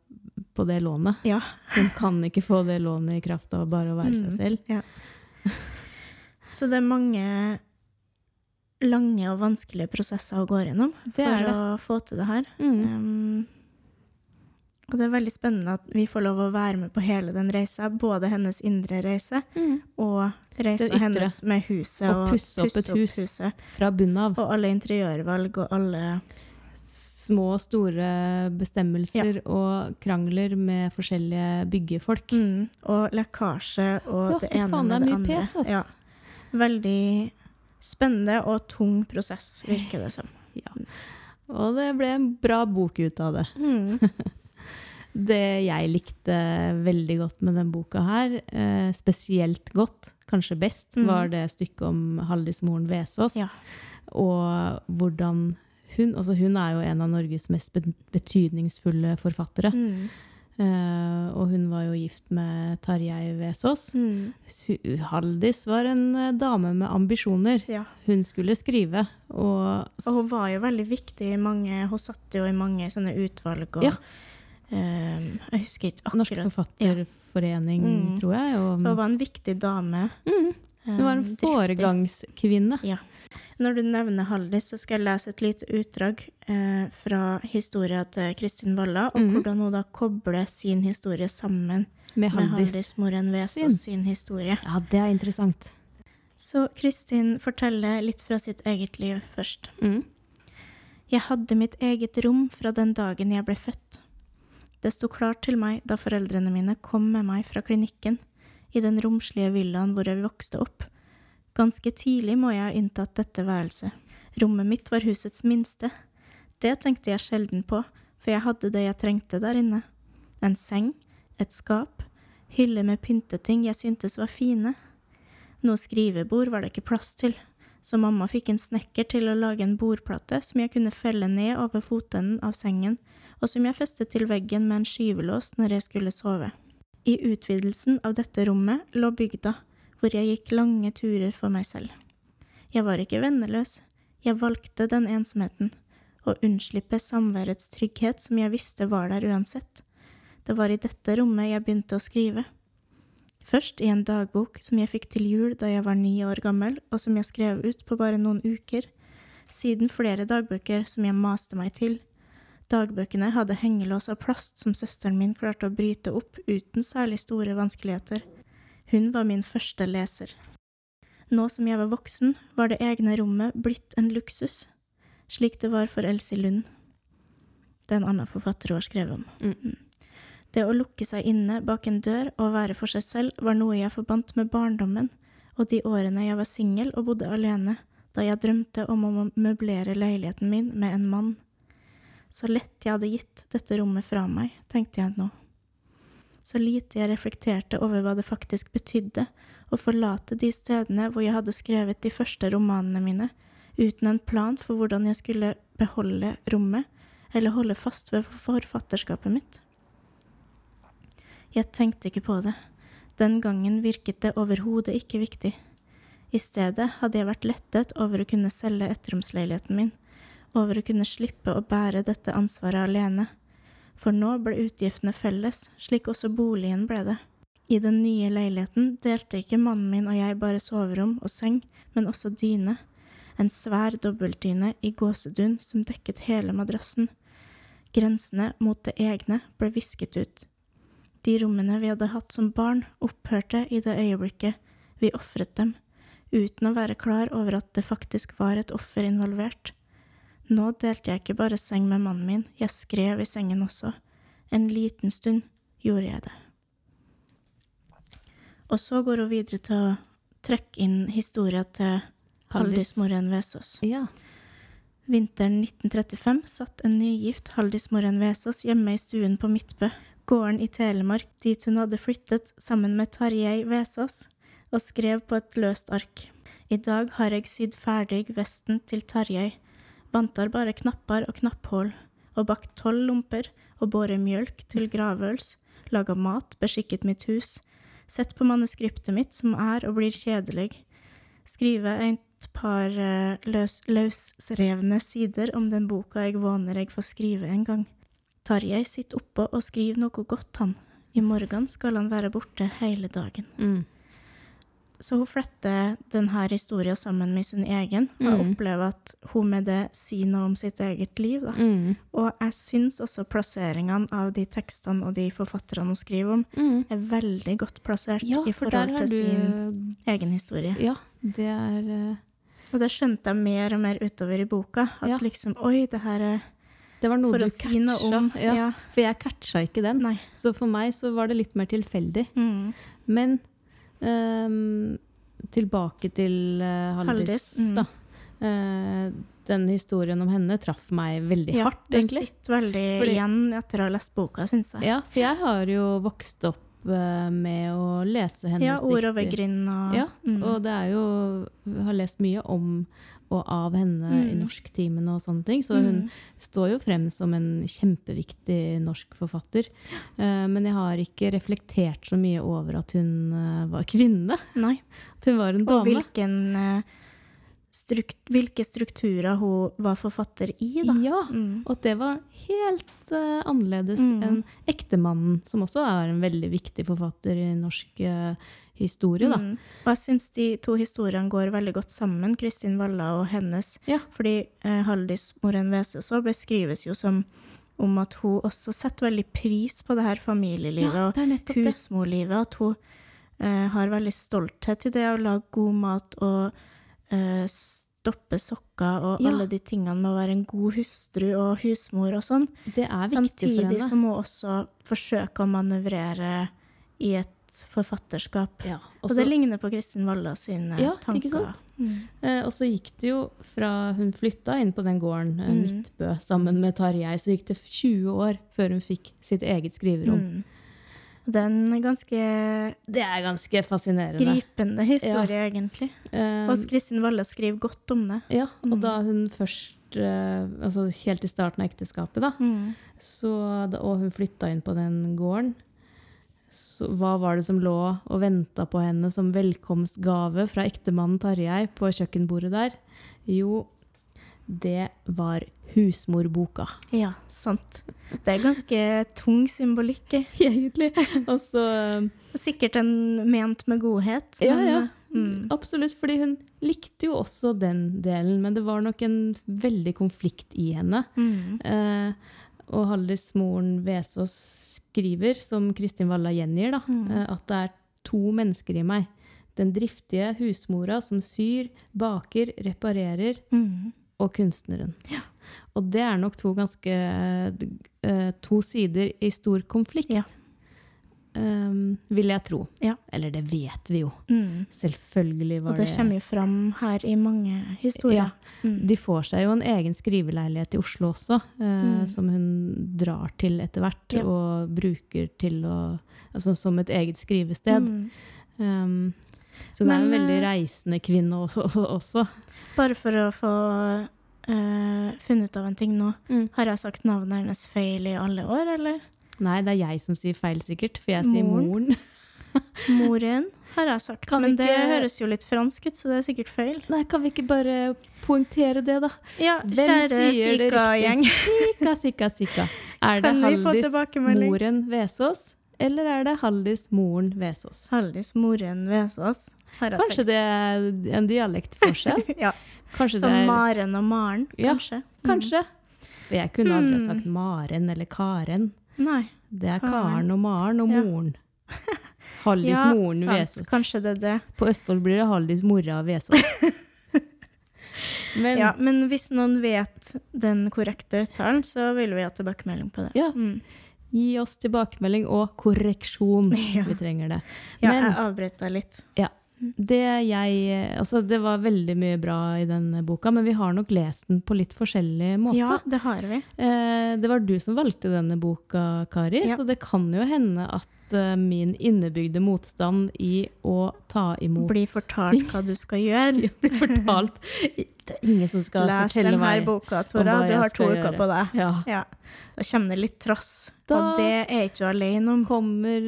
på det lånet. ja. Hun kan ikke få det lånet i kraft av bare å være Mm. seg selv. Så det er mange lange og vanskelige prosesser hun går gjennom Det for å få til det her. Mm. Um, og det er veldig spennende at vi får lov å være med på hele den reisa. Både hennes indre reise Mm. og reisa hennes med huset. og pusse opp et hus. huset. Fra bunnen av. Og alle interiørvalg og alle Små og store bestemmelser og krangler med forskjellige byggefolk. mm, Og lekkasje og Ja, det ene faen, med det det andre. pes, altså. Ja. Veldig spennende og tung prosess, virker det som. Og det ble en bra bok ut av det. Mm. Det jeg likte veldig godt med den boka her, eh, spesielt godt, kanskje best, Mhm. var det stykket om Haldis Moren Vesaas. Ja. Og hvordan hun Altså, hun er jo en av Norges mest betydningsfulle forfattere. Mm. Eh, og hun var jo gift med Tarjei Vesaas. Mm. Haldis var en uh, dame med ambisjoner. Ja. Hun skulle skrive, og, Og hun var jo veldig viktig i mange Hun satt jo i mange sånne utvalg og Ja. uh, Jeg husker ikke akkurat Norsk Forfatterforening, Forfatterforening, Mm. tror jeg. Og, Så hun var en viktig dame. mm, hun var en foregangskvinne. Ja. Når du nevner Haldis, så skal jeg lese et lite utdrag eh, fra historia til Kristin Walla, og Mhm. hvordan hun da kobler sin historie sammen Med med Haldis. Moren sin. sin historie. Ja, det er interessant. Så Kristin forteller litt fra sitt eget liv først. Mm. Jeg hadde mitt eget rom fra den dagen jeg ble født. Det sto klart til meg da foreldrene mine kom med meg fra klinikken, i den romslige villaen hvor jeg vokste opp. Ganske tidlig må jeg ha inntatt dette værelset. Rommet mitt var husets minste. Det tenkte jeg sjelden på, for jeg hadde det jeg trengte der inne. En seng, et skap, hyller med pynteting jeg syntes var fine. Noe skrivebord var det ikke plass til, så mamma fikk en snekker til å lage en bordplate som jeg kunne felle ned over fotenden av sengen, og som jeg festet til veggen med en skyvelås når jeg skulle sove. I utvidelsen av dette rommet lå bygda, hvor jeg gikk lange turer for meg selv. Jeg var ikke venneløs, jeg valgte den ensomheten, å unnslippe samværets trygghet som jeg visste var der uansett. Det var i dette rommet jeg begynte å skrive. Først i en dagbok som jeg fikk til jul da jeg var ni år gammel, og som jeg skrev ut på bare noen uker. Siden flere dagbøker som jeg maste meg til. Dagbøkene hadde hengelås av plast som søsteren min klarte å bryte opp uten særlig store vanskeligheter. Hun var min første leser. Nå som jeg var voksen, var det egne rommet blitt en luksus, slik det var for Elsie Lund. Det er en annen forfatter hun har skrevet om. Mm. Det å lukke seg inne bak en dør og være for seg selv var noe jeg forbandt med barndommen og de årene jeg var singel og bodde alene, da jeg drømte om å møblere leiligheten min med en mann. Så lett jeg hadde gitt dette rommet fra meg, tenkte jeg nå. Så lite jeg reflekterte over hva det faktisk betydde å forlate de stedene hvor jeg hadde skrevet de første romanene mine, uten en plan for hvordan jeg skulle beholde rommet eller holde fast ved forfatterskapet mitt. Jeg tenkte ikke på det. Den gangen virket det overhodet ikke viktig. I stedet hadde jeg vært lettet over å kunne selge etteromsleiligheten min, over å kunne slippe å bære dette ansvaret alene. For nå ble utgiftene felles, slik også boligen ble det. I den nye leiligheten delte ikke mannen min og jeg bare soverom og seng, men også dyne. En svær dobbeltdyne i gåsedun som dekket hele madrassen. Grensene mot det egne ble visket ut. De rommene vi hadde hatt som barn, opphørte i det øyeblikket vi ofret dem, uten å være klar over at det faktisk var et offer involvert. Nå delte jeg ikke bare seng med mannen min, jeg skrev i sengen også. En liten stund gjorde jeg det. Og så går hun videre til å trekke inn historia til Haldis Moren Vesaas. Ja. Vinteren 1935 satt en nygift Haldis Moren Vesaas hjemme i stuen på Midtbø gården i Telemark dit hun hadde flyttet sammen med Tarjei Vesaas, og skrev på et løst ark. I dag har jeg sydd ferdig vesten til Tarjei, bantar bare knapper og knapphull, og bakt tolv lomper og båret mjølk til gravøls, laga mat, beskikket mitt hus, sett på manuskriptet mitt som er og blir kjedelig, skrive et par eh, løs, løsrevne sider om den boka jeg våner jeg får skrive en gang. Tarjei sitter oppå og skriver noe godt, han. I morgen skal han være borte hele dagen. Mm. Så hun fletter denne historien sammen med sin egen, og Mm. opplever at hun med det sier noe om sitt eget liv. Da. Mm. Og jeg syns også plasseringene av de tekstene og de forfatterne hun skriver om, Mm. er veldig godt plassert Ja, i forhold til du sin egen historie. Ja, det er Uh... Og det skjønte jeg mer og mer utover i boka. At Ja. liksom Oi, det her er Det var noe For du catcha. om Ja, ja. For jeg catcha ikke den. Nei. Så for meg så var det litt mer tilfeldig. Mm. Men ehm, tilbake til uh, Haldis, mm. da. Eh, den historien om henne traff meg veldig Ja, hardt, det egentlig. sitter veldig Fordi- igjen etter å ha lest boka, syns jeg. Ja, for jeg har jo vokst opp eh, med å lese hennes Ja, ord over dikter. grind og Ja, mm. Og det er jo Jeg har lest mye om og av henne i norsktimene norsktimen og sånne ting, så hun Mm. står jo frem som en kjempeviktig norsk forfatter. Eh, men jeg har ikke reflektert så mye over at hun eh, var kvinne. Nei. At hun var en Og dame. hvilken, eh, strukt, hvilke strukturer hun var forfatter i, da. Ja, Mm. og at det var helt uh, annerledes Mm. enn ektemannen, som også er en veldig viktig forfatter i norsk eh, historie, da. Mm. Og jeg syns de to historiene går veldig godt sammen, Kristin Valla og hennes. Ja. Fordi eh, Haldis Moren Vesaas så beskrives jo som om at hun også setter veldig pris på det her familielivet Ja, og husmorlivet. At hun eh, har veldig stolthet i det å lage god mat og eh, stoppe sokker og Ja. alle de tingene med å være en god hustru og husmor og sånn. Det er viktig for Samtidig henne. som hun også forsøker å manøvrere i et forfatterskap. Ja, Og det ligner på Kristin Walla sine Ja, tanker. ikke sant? Mm. Eh, og så gikk det jo fra hun flytta inn på den gården, eh, Mm. Midtbø, sammen med Tarjei, så gikk det 20 år før hun fikk sitt eget skriverom. Mm. Er ganske Det er ganske fascinerende. gripende historie, egentlig. Eh, Og Kristin Walla skriver godt om det. ja, og Mm. da hun først eh, Altså helt i starten av ekteskapet, da, Mm. så, og hun flytta inn på den gården, så hva var det som lå og venta på henne som velkomstgave fra ektemannen Tarjei på kjøkkenbordet der? Jo, det var husmorboka. Ja, sant. Det er ganske tung symbolikk i. Egentlig. Og så Sikkert en ment med godhet. Ja, men, ja. Mm. Absolutt, fordi hun likte jo også den delen, men det var nok en veldig konflikt i henne. Mm. Eh, og Hallis moren Vesaas skriver, som Kristin Walla gjengir, da, Mm. eh, at det er to mennesker i meg. Den driftige husmora som syr, baker, reparerer, Mm. og kunstneren. Og det er nok to ganske eh, to sider i stor konflikt. Ja. Ehm, vil jeg tro. Ja. Eller det vet vi jo. Mm. Selvfølgelig var det Og det kommer jo fram her i mange historier. Mm. De får seg jo en egen skriveleilighet i Oslo også, uh, Mm. som hun drar til etter hvert, Ja. og bruker til å Altså som et eget skrivested. Um, så hun er en veldig eh, reisende kvinne også. også. Bare for å få uh, funnet ut av en ting nå. Mm. Har jeg sagt navnet hennes feil i alle år, eller? Nei, det er jeg som sier feil, sikkert, for jeg sier Moren. moren. Har jeg sagt. Kan Men ikke... det høres jo litt fransk ut, så det er sikkert feil. Nei, kan vi ikke bare poengtere det, da? Ja, Hvem kjære Sika-gjeng. Sika, sika, sika. Er Kan det Haldis moren Vesås, eller er det Haldis moren Vesås? Haldis Moren Vesås, har jeg Kanskje tenkt. det er en dialektforskjell? ja, Kanskje Som det er Maren og Maren, Ja, kanskje. Kanskje. For jeg kunne aldri ha sagt Maren eller Karen. Nei. Det er Karen. Og Maren og Ja. moren. Haldis Ja, moren sant. Vesås. Kanskje det er det. På Østfold blir det Haldis mora Vesås. Men Ja, men hvis noen vet den korrekte uttalen, så vil vi ha tilbakemelding på det. Ja. Mm. gi oss tilbakemelding og korreksjon. Ja. Vi trenger det. ja jeg avbrøt deg litt. Det jeg Altså, det var veldig mye bra i den boka, men vi har nok lest den på litt forskjellig måte. Ja, det har vi. Eh, det var du som valgte denne boka, Kari, Ja. så det kan jo hende at eh, min innebygde motstand i å ta imot Bli fortalt hva du skal gjøre. blir fortalt Det er ingen som skal Les fortelle denne boka, Tora. Du har to uker på deg. Ja. Ja. Da kommer det litt trass. Da- Og det er ikke du alene om. Kommer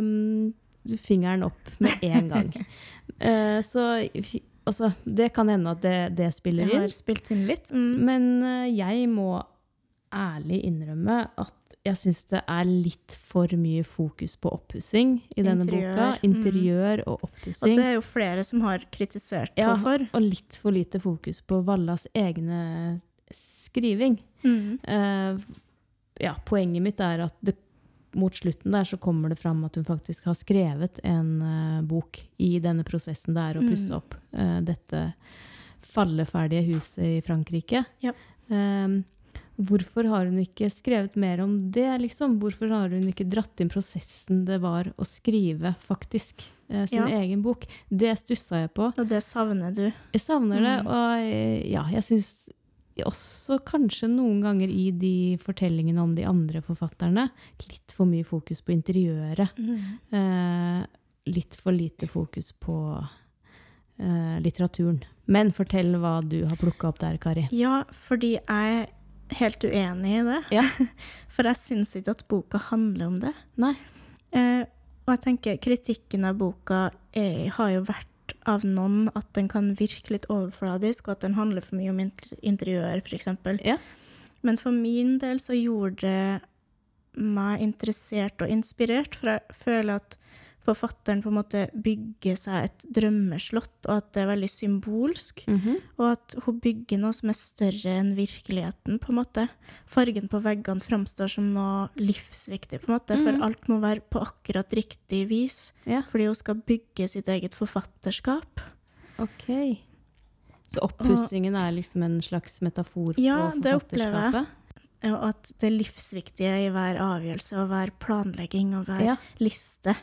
um, fingeren opp med en gang. Eh, så altså, det kan hende at det, det spiller Jeg inn. har spilt inn litt. Mm. Men eh, jeg må ærlig innrømme at jeg syns det er litt for mye fokus på oppussing i denne Interiør, boka. mm. Interiør og Og oppussing. det er jo flere som har kritisert Ja. henne for. Og litt for lite fokus på Vallas egne skriving. Mm. Uh, ja, poenget mitt er at det, mot slutten der så kommer det fram at hun faktisk har skrevet en uh, bok i denne prosessen det er å pusse Mm. opp uh, dette falleferdige huset i Frankrike. Ja. Um, hvorfor har hun ikke skrevet mer om det, liksom? Hvorfor har hun ikke dratt inn prosessen det var å skrive, faktisk, uh, sin Ja. egen bok? Det stussa jeg på. Og det savner du. Jeg savner det, Mm. og ja, jeg syns også kanskje noen ganger i de fortellingene om de andre forfatterne litt for mye fokus på interiøret. Eh, litt for lite fokus på eh, litteraturen. Men fortell hva du har plukka opp der, Kari. Ja, fordi jeg er helt uenig i det. Ja. For jeg syns ikke at boka handler om det. Nei. Eh, og jeg tenker kritikken av boka er, har jo vært av noen at den kan virke litt overfladisk, og at den handler for mye om inter- interiør, f.eks. Ja. Men for min del så gjorde det meg interessert og inspirert, for jeg føler at forfatteren på en måte bygger seg et drømmeslott, og at det er veldig symbolsk. Mhm. Og at hun bygger noe som er større enn virkeligheten, på en måte. Fargen på veggene framstår som noe livsviktig, på en måte, Mhm. for alt må være på akkurat riktig vis. Ja. Fordi hun skal bygge sitt eget forfatterskap. Ok. Så oppussingen er liksom en slags metafor Ja, på det opplever jeg. Og at det livsviktige i hver avgjørelse og hver planlegging og hver Ja. liste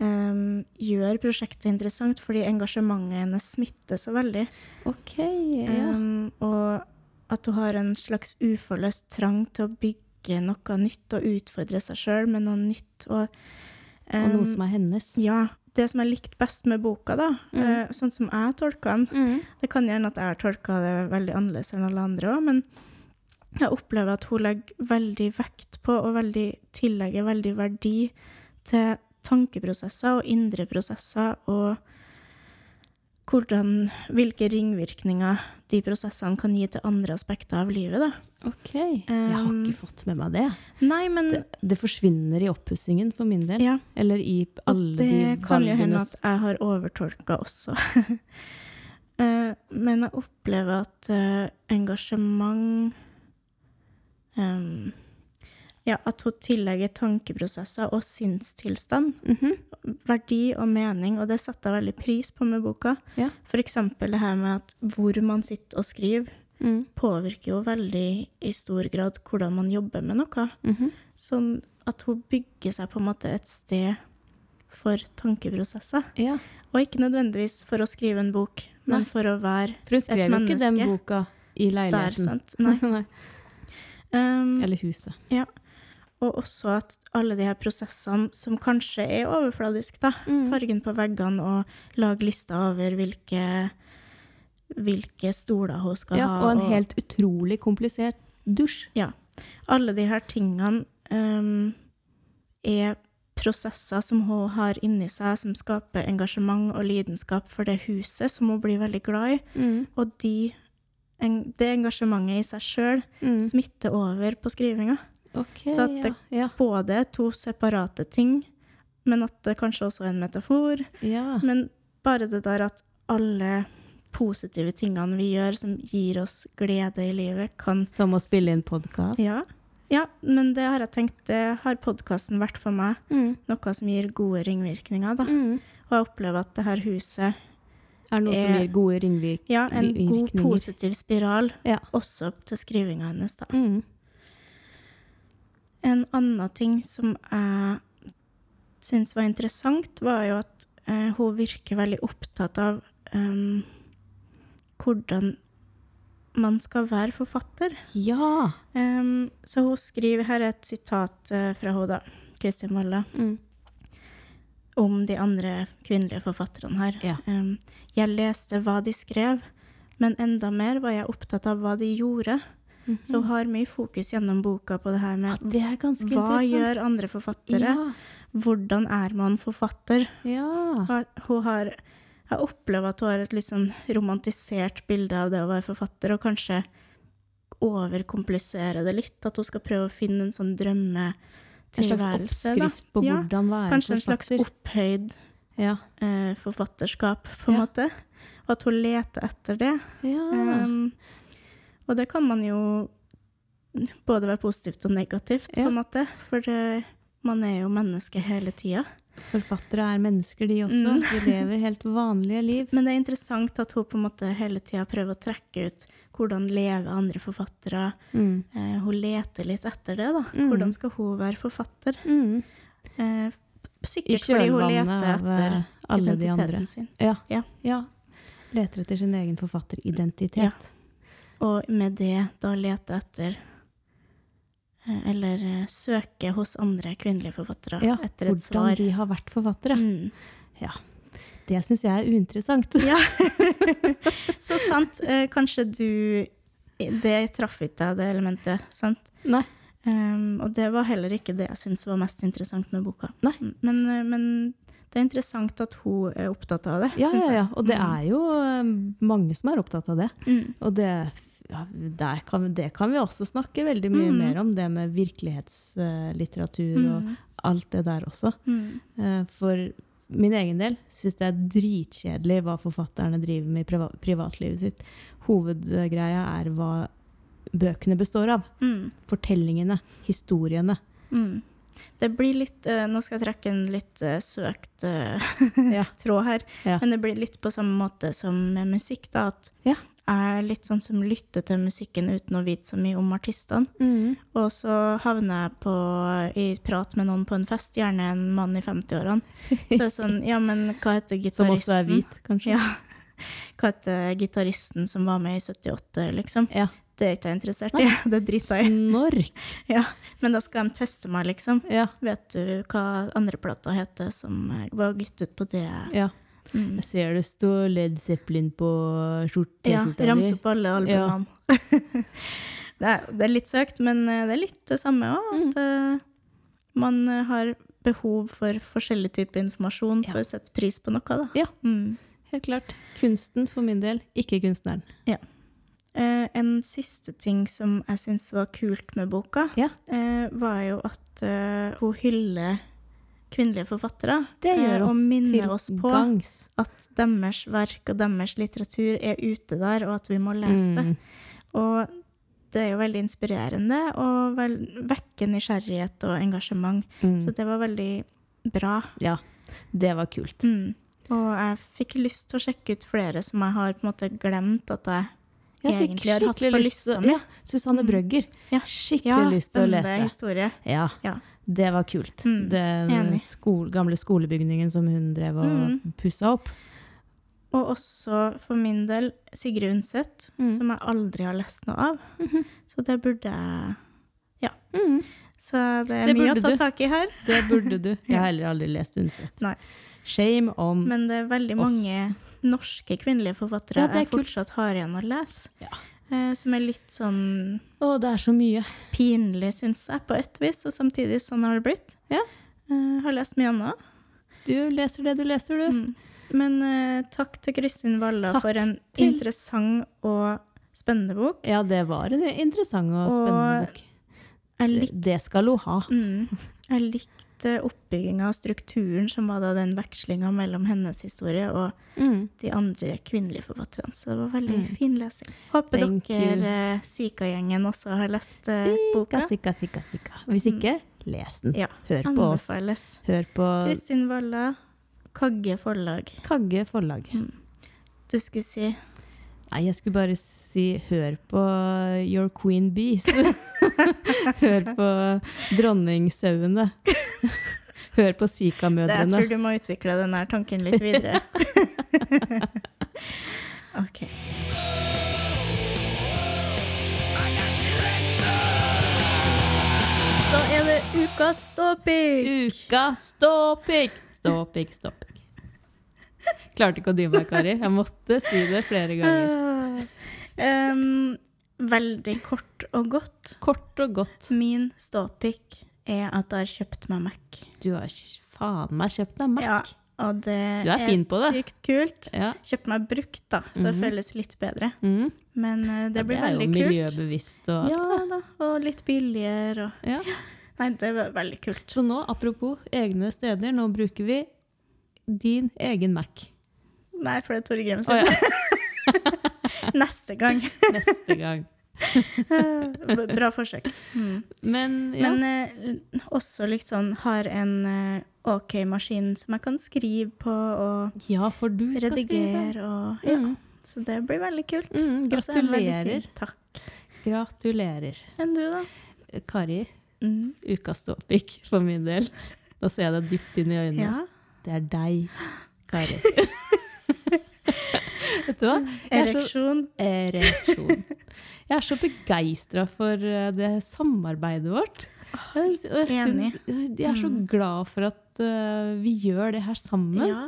em, gjør prosjektet interessant, fordi engasjementet hennes smitter så veldig. Ok, ja. Um, og at hun har en slags uforløst trang til å bygge noe nytt og utfordre seg sjøl med noe nytt. Og, Og noe um, som er hennes. Ja. Det som jeg likte best med boka, da, Mm. eh, sånn som jeg tolka den Mm. Det kan gjerne at jeg har tolka det veldig annerledes enn alle andre òg, men jeg opplever at hun legger veldig vekt på og veldig, tillegger veldig verdi til tankeprosesser og indre prosesser, og hvordan, hvilke ringvirkninger de prosessene kan gi til andre aspekter av livet. Da. Ok. Jeg har Um, ikke fått med meg det. Nei, men Det, det forsvinner i oppussingen for min del. ja, Eller i alle de valgene det kan jo hende at jeg har overtolka også. Eh, men jeg opplever at eh, engasjement em, Ja, at hun tillegger tankeprosesser og sinnstilstand Mhm. verdi og mening, og det setter jeg veldig pris på med boka. Ja. Eksempel det her med at hvor man sitter og skriver. Mm. påvirker jo veldig i stor grad hvordan man jobber med noe. Mhm. Sånn at hun bygger seg på en måte et sted for tankeprosesser. Ja, Og ikke nødvendigvis for å skrive en bok, men Nei. for å være for hun skrev jo ikke den boka i leiligheten. der, sant? Nei. Nei. Um, Eller huset. Og også at alle de her prosessene som kanskje er overfladiske, da. Mm. Fargen på veggene og lag lister over hvilke, hvilke stoler hun skal Ja, ha. og en helt utrolig komplisert dusj. Alle de her tingene um, er prosesser som hun har inni seg, som skaper engasjement og lidenskap for det huset som hun blir veldig glad i. Mm. Og de, en, det engasjementet i seg sjøl Mm. smitter over på skrivinga. Ok, Så at det- ja. Både to separate ting, men at det kanskje også er en metafor. ja. Men bare det der at alle positive tingene vi gjør som gir oss glede i livet, kan Som å spille inn podkast. Ja, ja men det har jeg tenkt, det har podkasten vært for meg. Mm. Noe som gir gode ringvirkninger, da. Mm. Og jeg opplever at det her huset Er noe er, som Er- gir gode ringvirkninger. Ja, en god, positiv spiral, Ja. også til skrivinga hennes, da. Mm. En annen ting som jeg syns var interessant, var jo at eh, hun virker veldig opptatt av um, hvordan man skal være forfatter. Ja! Um, så hun skriver her er et sitat eh, fra henne, da, Kristin Walla, Mm. om de andre kvinnelige forfatterne her. Ja. Um, jeg leste hva de skrev, men enda mer var jeg opptatt av hva de gjorde. Så hun har mye fokus gjennom boka på det her med Det er hva gjør andre forfattere? Ja. Hvordan er man forfatter? ja. Hun har, jeg opplever at hun har et litt sånn romantisert bilde av det å være forfatter, og kanskje overkomplisere det litt. At hun skal prøve å finne en sånn En slags oppskrift på Ja, hvordan være Kanskje en slags opphøyd Ja. eh, forfatterskap, på en Ja. måte. Og at hun leter etter det. Ja. Um, og det kan man jo både være positivt og negativt, på en måte. For det, man er jo menneske hele tida. Forfattere er mennesker, de også. Mm. De lever helt vanlige liv. Men det er interessant at hun på en måte hele tida prøver å trekke ut hvordan lever andre forfattere. Mm. Eh, hun leter litt etter det, da. Mm. Hvordan skal hun være forfatter? Mm. Eh, sikkert fordi hun leter etter eh, identiteten sin. Ja. Ja. ja. Leter etter sin egen forfatteridentitet. Og med det da lete etter eh, Eller eh, søke hos andre kvinnelige forfattere Ja, etter et svar. hvordan de har vært forfattere. Mm. Det syns jeg er uinteressant. Ja. Så sant. Eh, kanskje du Det traff ikke deg, det elementet, sant? Nei. Um, og det var heller ikke det jeg syntes var mest interessant med boka. Nei. Men, eh, men det er interessant at hun er opptatt av det. Ja, ja, ja. Og det Mm. er jo mange som er opptatt av det. Mm. Og det, ja, kan, det kan vi også snakke veldig mye Mm. mer om, det med virkelighetslitteratur og Mm. alt det der også. Mm. Eh, For min egen del syns det er dritkjedelig hva forfatterne driver med i priva privatlivet sitt. Hovedgreia er hva bøkene består av. Mm. Fortellingene, historiene. Mm. Det blir litt eh, Nå skal jeg trekke en litt eh, søkt Ja. tråd her, Ja. men det blir litt på samme måte som med musikk. da, At Ja. Er litt sånn som lytter til musikken uten å vite så mye om artistene. Og så havner jeg på, i prat med noen på en fest, gjerne en mann i 50-årene. Så er sånn Ja, men hva heter gitaristen? Som også er hvit, kanskje. Ja. Hva heter gitaristen som var med i 78, liksom? Ja. Det er ikke jeg interessert i. Det driter jeg i. Snork! Ja. Men da skal de teste meg, liksom. Ja. Vet du hva andre plata heter som var gitt ut på det? ja. Mm. Jeg ser det står Led Zeppelin på skjorta. Ja, di. opp alle albumene. det, er, det er litt søkt, men eh, det er litt det samme òg. Mm. Eh, man eh, har behov for forskjellig type informasjon Ja. for å sette pris på noe. Da. Ja. Mm. Helt klart. Kunsten for min del, ikke kunstneren. Eh, en siste ting som jeg syns var kult med boka, Ja. uh, var jo at hun hyller kvinnelige forfattere. Det gjør eh, hun. Og minner Til oss på gangs. at deres verk og deres litteratur er ute der, og at vi må lese det. Mm. Og det er jo veldig inspirerende og vel, vekker nysgjerrighet og engasjement. Mm. Så det var veldig bra. Ja, det var kult. Mm. Og jeg fikk lyst til å sjekke ut flere som jeg har på en måte glemt at jeg Jeg fikk skikkelig på lyst til ja, Susanne Mm. Brøgger. Ja. Skikkelig Ja, lyst til å spennende lese. historie. Ja, Ja. Det var kult. Mm, Den skole, gamle skolebygningen som hun drev og Mm. pussa opp. Og også for min del Sigrid Undset, Mm. som jeg aldri har lest noe av. -hmm. Så det burde jeg Mm. Så det er Det mye å ta tak i her. Det burde du. Jeg har heller aldri lest Undset. Nei. Shame oss. Men det er veldig Oss. mange norske kvinnelige forfattere Ja, jeg kult. fortsatt har igjen å lese. Ja. Eh, som er litt sånn Å, det er så mye. pinlig, syns jeg, på et vis. Og samtidig sånn har det blitt. Ja. Eh, har lest mye annet. Du leser det du leser, du. Mm. Men eh, takk til Kristin Walla Takk for en til- interessant og spennende bok. Ja, det var en interessant og Og- spennende bok. Det, det skal hun ha. mm, jeg likte oppbygginga og strukturen som var da den vekslinga mellom hennes historie og Mm. de andre kvinnelige forfatterne. Så det var veldig Mm. fin lesing. Håper Thank dere, eh, Sika-gjengen, også har lest eh, boka. Sika, Sika, sikka. Hvis ikke, les den. Ja, Hør på oss. Hør på Kristin Walla, Kagge forlag. Kagge forlag. Du skulle si Nei, jeg skulle bare si hør på Your Queen Bees. hør på dronningsauene. hør på det, Jeg Sika-mødrene. tror du må utvikle denne tanken litt videre. ok. Da er det ukas ståpikk! Uka ståpikk! Ståpikk, ståpikk. Klarte ikke å dy meg, Kari. Jeg måtte si det flere ganger. Um, veldig kort og godt. Kort og godt. Min ståpikk er at jeg har kjøpt meg Mac. Du har faen meg kjøpt deg Mac. Ja, og det Du er fin på det. sykt kult. Ja. Kjøpt meg brukt, da, så det Mhm. føles litt bedre. Mm. Men uh, det Ja, blir er jo veldig kult. miljøbevisst og Ja da, og litt billigere og ja. Nei, det var veldig kult. Så nå, apropos egne steder, nå bruker vi din egen Mac. Nei, for det er Tore Grem sin. ja, Neste gang. neste gang. Bra forsøk. Mm. Men ja. Men eh, også liksom har en eh, OK maskin som jeg kan skrive på og ja, for du skal skrive. redigere og Ja, Mm. så det blir veldig kult. Mm, gratulerer. Takk. Gratulerer. Enn du, da? Kari, Mm. ukas topic for min del. Da ser jeg deg dypt inn i øynene. Ja. Det er deg, Kari. Vet du hva? Er så- Ereksjon. Ereksjon. Jeg er så begeistra for eh, det samarbeidet vårt. Jeg, og jeg, enig. jeg er så Mm. glad for at eh, vi gjør det her sammen. Ja.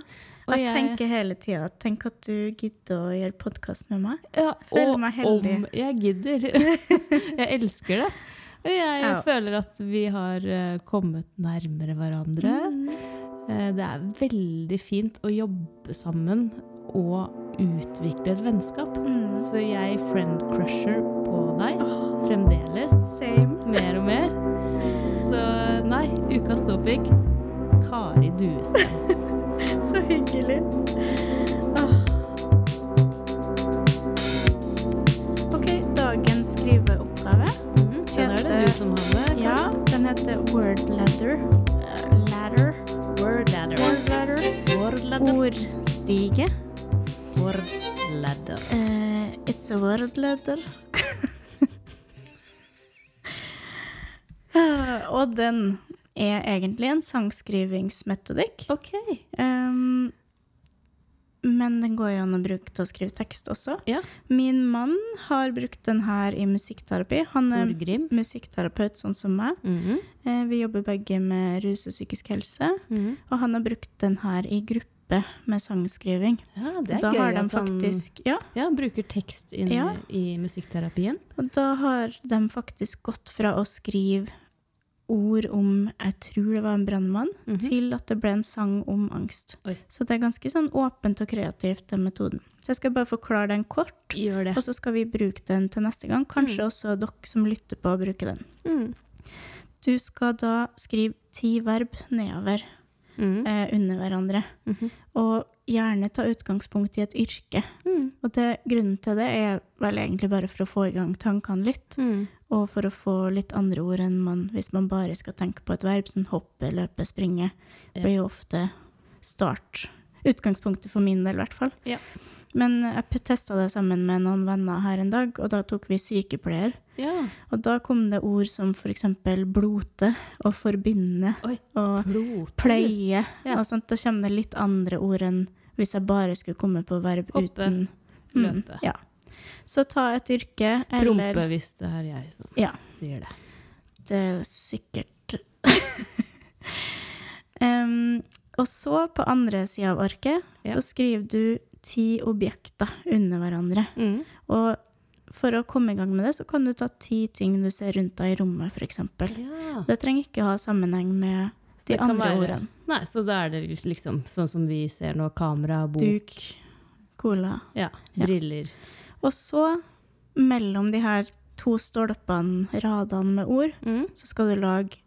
Og Jeg tenker hele tida Tenk at du gidder å gjøre podkast med meg. ja, føler og meg heldig. om jeg gidder. jeg elsker det. Og jeg Ja. føler at vi har eh, kommet nærmere hverandre. Mm. Eh, Det er veldig fint å jobbe sammen og utvikle et vennskap. Mm. Så jeg friend crusher på deg fremdeles. same. Mer og mer. Så nei, ukas topic Kari Duestad. Så hyggelig. OK, dagens skriveoppgave. det Heter-. Ja, den heter Word Ladder. Ladder. Word ladder. Word Ladder. Word ladder. Ordstige. Word ladder. Eh, it's a word ladder. uh, og den er egentlig en sangskrivingsmetodikk. OK. Um, men den går jo an å bruke til å skrive tekst også. Ja. Min mann har brukt den her i musikkterapi. Han er Torgrim. musikkterapeut sånn som meg. Mm -hmm. vi jobber begge med rus og psykisk helse. mhm. Og han har brukt den her i gruppe med sangskriving. Ja, det er da gøy har de at han Ja, ja, bruker tekst inn Ja. i musikkterapien. og da har de faktisk gått fra å skrive ord om jeg tror det var en brannmann, Mhm. til at det ble en sang om angst. Oi. Så det er ganske sånn åpent og kreativt, den metoden. Så jeg skal bare forklare den kort, og så skal vi bruke den til neste gang. Kanskje også dere som lytter på, bruker den. Mm. Du skal da skrive ti verb nedover Mm. eh, under hverandre, -hmm. og gjerne ta utgangspunkt i et yrke. Mm. Og det, grunnen til det er vel egentlig bare for å få i gang tankene litt, Mm. og for å få litt andre ord enn man, hvis man bare skal tenke på et verb, som hoppe, løpe, springe, Ja. blir jo ofte start. Utgangspunktet for min del, i hvert fall. Ja. Men jeg testa det sammen med noen venner her en dag, og da tok vi sykepleier. Ja. Og da kom det ord som for eksempel blote og forbinde Oi. og Blod. pleie. Ja. Og sånt. Da kommer det litt andre ord enn hvis jeg bare skulle komme på verb Hoppe. uten Løpe. ja. Så ta et yrke, eller Prompe, hvis det er jeg som Ja. sier det. Det er sikkert um, Og så, på andre sida av arket, Ja. så skriver du ti objekter under hverandre. Mm. Og for å komme i gang med det, så kan du ta ti ting du ser rundt deg i rommet, f.eks. Ja. Det trenger ikke ha sammenheng med de det andre være- ordene. Nei, så da er det liksom sånn som vi ser nå, kamera, bok, Duk, cola. ja, Ja. briller. Og så, mellom de her to stolpene, radene med ord, Mm. så skal du lage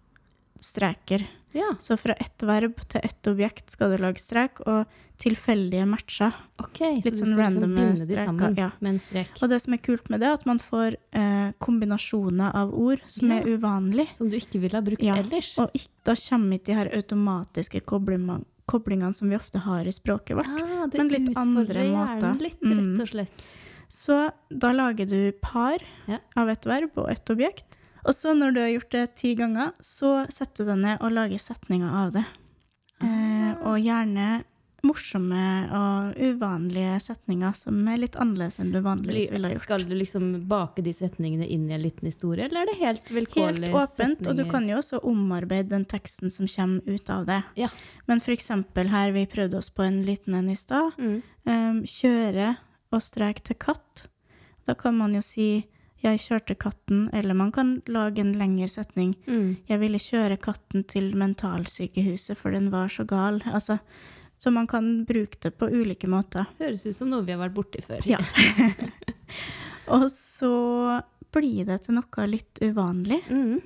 streker. Ja, Så fra ett verb til ett objekt skal du lage strek, og tilfeldige matcher. ok. Litt så sånn liksom random binde de sammen ja. med en strek. Og det som er kult med det, er at man får eh, kombinasjoner av ord som Ja. er uvanlig. Som du ikke ville ha brukt Ja, ellers. Og da kommer ikke de her automatiske koblingene, koblingene som vi ofte har i språket vårt. Ah, men litt andre måter. litt, Mm. rett og slett. Så da lager du par Ja. av et verb og et objekt. Og så når du har gjort det ti ganger, så setter du deg ned og lager setninger av det. Eh, og gjerne morsomme og uvanlige setninger som er litt annerledes enn du vanligvis ville ha gjort. Skal du liksom bake de setningene inn i en liten historie, eller er det helt Helt åpent, åpent, og du kan jo også omarbeide den teksten som kommer ut av det. Ja. Men for eksempel her, vi prøvde oss på en liten en i stad. Mm. Um, kjøre og strek til katt. Da kan man jo si 'jeg kjørte katten', eller man kan lage en lengre setning. Mm. 'Jeg ville kjøre katten til mentalsykehuset, for den var så gal'. Altså, så man kan bruke det på ulike måter. Høres ut som noe vi har vært borti før. Ja. Og så blir det til noe litt uvanlig. Mm.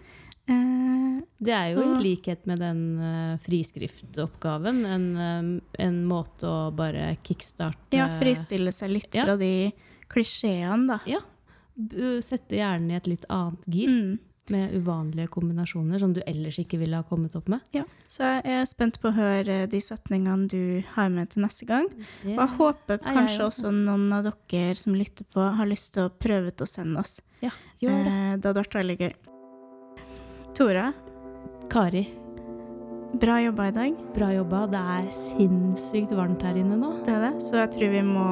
Eh, Det er jo så- i likhet med den uh, friskriftoppgaven en, um, en måte å bare kickstarte Ja, fristille seg litt Ja. fra de klisjeene, da. Ja. Sette hjernen i et litt annet gir, Mm. med uvanlige kombinasjoner som du ellers ikke ville ha kommet opp med. Ja. Så jeg er spent på å høre de setningene du har med til neste gang. Det, Og jeg håper kanskje jeg også. noen av dere som lytter på, har lyst til å prøve å sende oss. ja, gjør det. Eh, det hadde vært veldig gøy. Tora, Kari, bra jobba i dag. bra jobba. Det er sinnssykt varmt her inne nå. Det er det. Så jeg tror vi må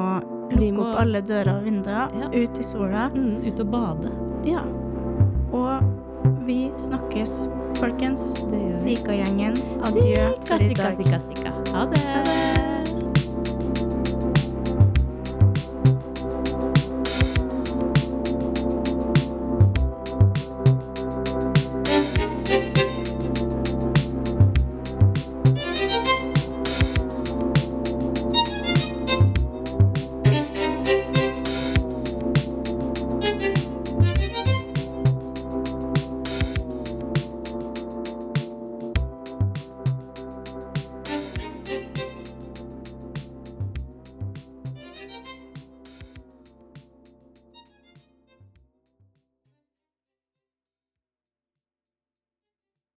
lukke Vi må- opp alle dører og vinduer, Ja. ut i sola. Mm, ut og bade. Ja. Og vi snakkes, folkens. Sika-gjengen, adjø for i Sika, sika, sika. Ha det. Ha det.